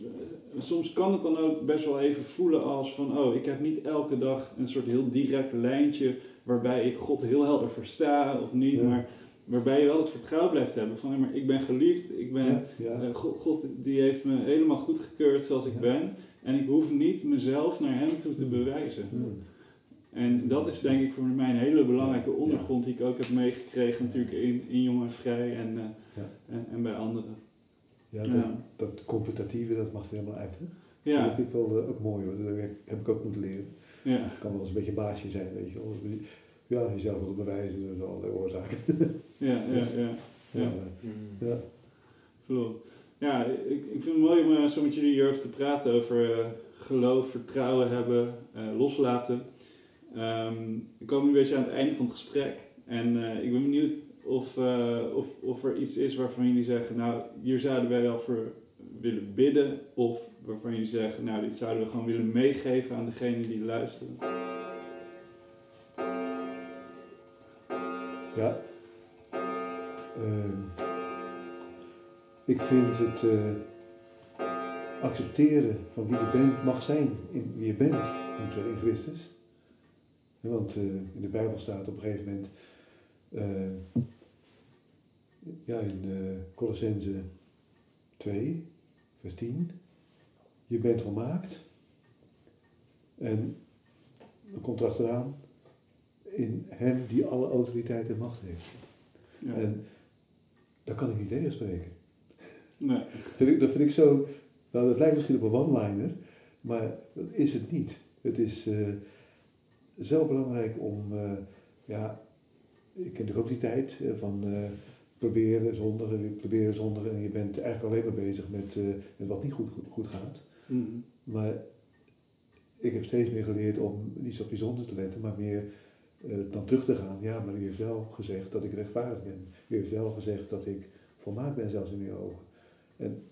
soms kan het dan ook best wel even voelen als van oh, ik heb niet elke dag een soort heel direct lijntje waarbij ik God heel helder versta of niet. Ja. Maar waarbij je wel het vertrouwen blijft hebben van maar ik ben geliefd, ik ben ja, ja. eh, God, God die heeft me helemaal goedgekeurd zoals ik Ja. ben. En ik hoef niet mezelf naar hem toe te Hmm. bewijzen. Hmm. En dat is denk ik voor mij een hele belangrijke ondergrond die ik ook heb meegekregen natuurlijk in, in Jong en Vrij en, eh, en, en bij anderen. Ja, dat, dat competitieve, dat mag er helemaal uit. Hè? Dat Ja, vind ik wel eh, ook mooi hoor. Dat heb ik- ook moeten leren. ja, Het kan wel eens een beetje baasje zijn, weet je wel. Ja, jezelf wil bewijzen, dat is allerlei oorzaken. *laughs* ja, ja, ja, Ja. ja. Ja, ik, ik vind het mooi om eh, zo met jullie hierover te praten over eh, geloof, vertrouwen hebben, eh, loslaten. Ehm, we komen nu een beetje aan het einde van het gesprek. En eh, ik ben benieuwd of, eh, of, of er iets is waarvan jullie zeggen, nou, hier zouden wij wel voor willen bidden. Of waarvan jullie zeggen, nou, dit zouden we gewoon willen meegeven aan degene die luisteren. Ja. Ehm, ik vind het eh, accepteren van wie je bent, mag zijn in wie je bent, moet zeggen, in Christus. Want eh, in de Bijbel staat op een gegeven moment, eh, ja, in Colossense 2, vers 10, je bent volmaakt. En dan komt er achteraan, in hem die alle autoriteit en macht heeft. Ja. En daar kan ik niet tegenspreken. Nee. Dat vind ik, dat vind ik zo, nou dat lijkt misschien op een one-liner, maar dat is het niet. Het is eh, zo belangrijk om, eh, ja, ik ken natuurlijk ook die tijd eh, van proberen zondigen, proberen zondigen en je bent eigenlijk alleen maar bezig met, met wat niet goed, goed gaat. Mhm. Maar ik heb steeds meer geleerd om niet zo op die zonde te letten, maar meer dan terug te gaan. Ja, maar u heeft wel gezegd dat ik rechtvaardig ben. U heeft wel gezegd dat ik volmaakt ben, zelfs in uw ogen. En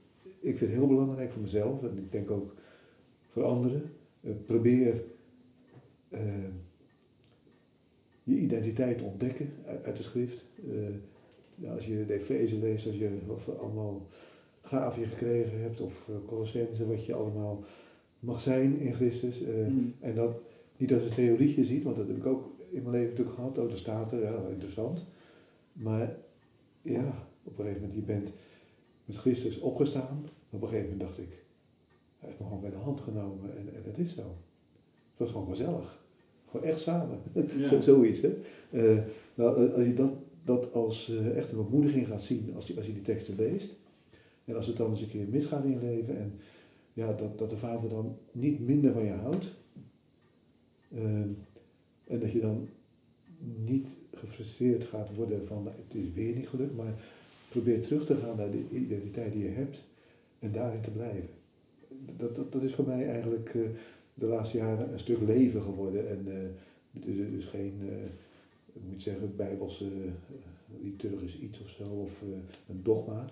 ik vind het heel belangrijk voor mezelf en ik denk ook voor anderen. eh, probeer eh, je identiteit te ontdekken uit, uit de schrift. Eh, ja, als je de Efeze leest, als je of allemaal gaven gekregen hebt, of Colossense, wat je allemaal mag zijn in Christus. eh, Mhm. en dat niet als een theorietje ziet, want dat heb ik ook in mijn leven natuurlijk gehad. Oh, daar staat er, ja, interessant. Maar ja, op een gegeven moment, je bent met Christus opgestaan. Op een gegeven moment dacht ik, hij heeft me gewoon bij de hand genomen en, en het is zo. Het was gewoon gezellig. Gewoon echt samen. Ja. *laughs* Zo, zoiets, hè. Eh, nou, eh, als je dat, dat als eh, echt een bemoediging gaat zien, als je, als je die teksten leest. En als het dan eens een keer misgaat in je leven en ja, dat, dat de vader dan niet minder van je houdt. En dat je dan niet gefrustreerd gaat worden van nou, het is weer niet gelukt, maar probeer terug te gaan naar de identiteit die je hebt en daarin te blijven. Dat, dat, dat is voor mij eigenlijk eh, de laatste jaren een stuk leven geworden en uh, dus, dus geen, uh, moet zeggen, bijbelse liturgisch iets of zo of een dogma.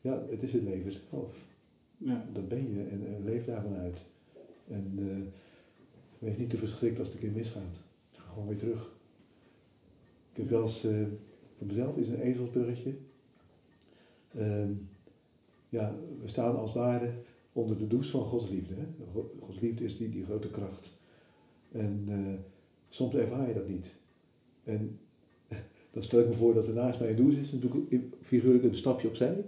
ja, het is het leven zelf. Ja. Dat ben je en, en leef daarvan uit. En wees niet te verschrikt als het een keer misgaat. Ga gewoon weer terug. Ik heb wel eens, uh, voor mezelf is een ezelsbruggetje. Uh, ja, we staan als ware onder de douche van Gods liefde. Hè? Gods liefde is die, die grote kracht. En uh, soms ervaar je dat niet. En *laughs* dan stel ik me voor dat er naast mij een douche is, en doe ik figuurlijk een stapje opzij.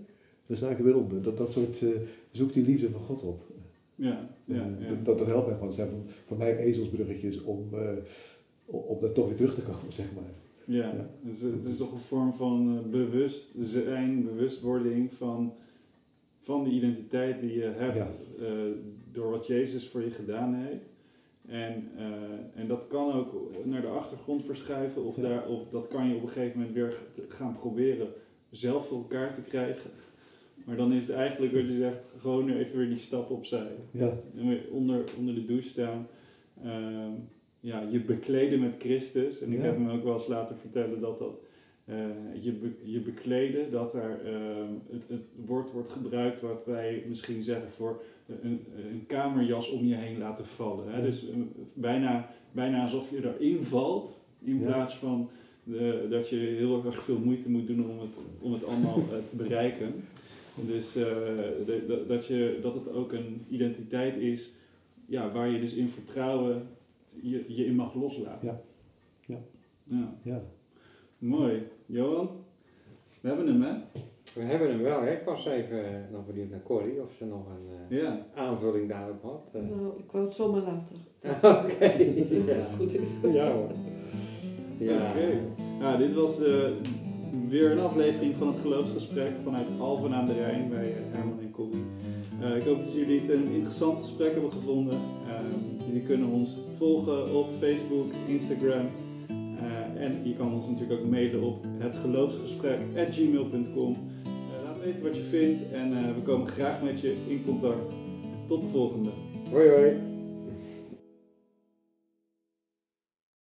Dan sta ik er weer onder. Dat, dat soort, uh, zoek die liefde van God op. Ja, ja, ja. Dat, dat helpt mij gewoon. Zijn voor, mij ezelsbruggetjes om, uh, om daar toch weer terug te komen, *laughs* zeg maar. Ja, ja. Dus, het is toch een vorm van uh, bewustzijn, bewustwording van, van de identiteit die je hebt ja. uh, door wat Jezus voor je gedaan heeft. En, uh, en dat kan ook naar de achtergrond verschuiven, of, daar, of dat kan je op een gegeven moment weer gaan proberen zelf voor elkaar te krijgen. Maar dan is het eigenlijk wat je zegt, gewoon even weer die stap opzij. Ja. En weer onder, onder de douche staan. Uh, ja, je bekleden met Christus. En ik heb me ook wel eens laten vertellen dat dat uh, je, be, je bekleden, dat er uh, het, het woord wordt gebruikt wat wij misschien zeggen voor een, een kamerjas om je heen laten vallen. Hè? Dus uh, bijna, bijna alsof je erin valt, in plaats van de, dat je heel erg veel moeite moet doen om het, om het allemaal te bereiken. Dus de, dat, je, dat het ook een identiteit is ja, waar je dus in vertrouwen je, je in mag loslaten. Ja. Ja. ja. ja. Mooi. Johan, we hebben hem hè? We hebben hem wel, hè? Ik was even nog benieuwd naar Corrie of ze nog een uh, ja. aanvulling daarop had. Uh. Nou, ik wou het zomaar later. *laughs* Oké. Okay. Als het goed is. Ja hoor. Ja. Oké. Okay. Nou, dit was uh, weer een aflevering van het geloofsgesprek vanuit Alphen aan de Rijn bij Herman en Corrie. ik hoop dat jullie het een interessant gesprek hebben gevonden. Ehm, jullie kunnen ons volgen op Facebook, Instagram. Uh, en je kan ons natuurlijk ook mailen op hetgeloofsgesprek.gmail.com. Laat weten wat je vindt en we komen graag met je in contact. Tot de volgende. Hoi hoi.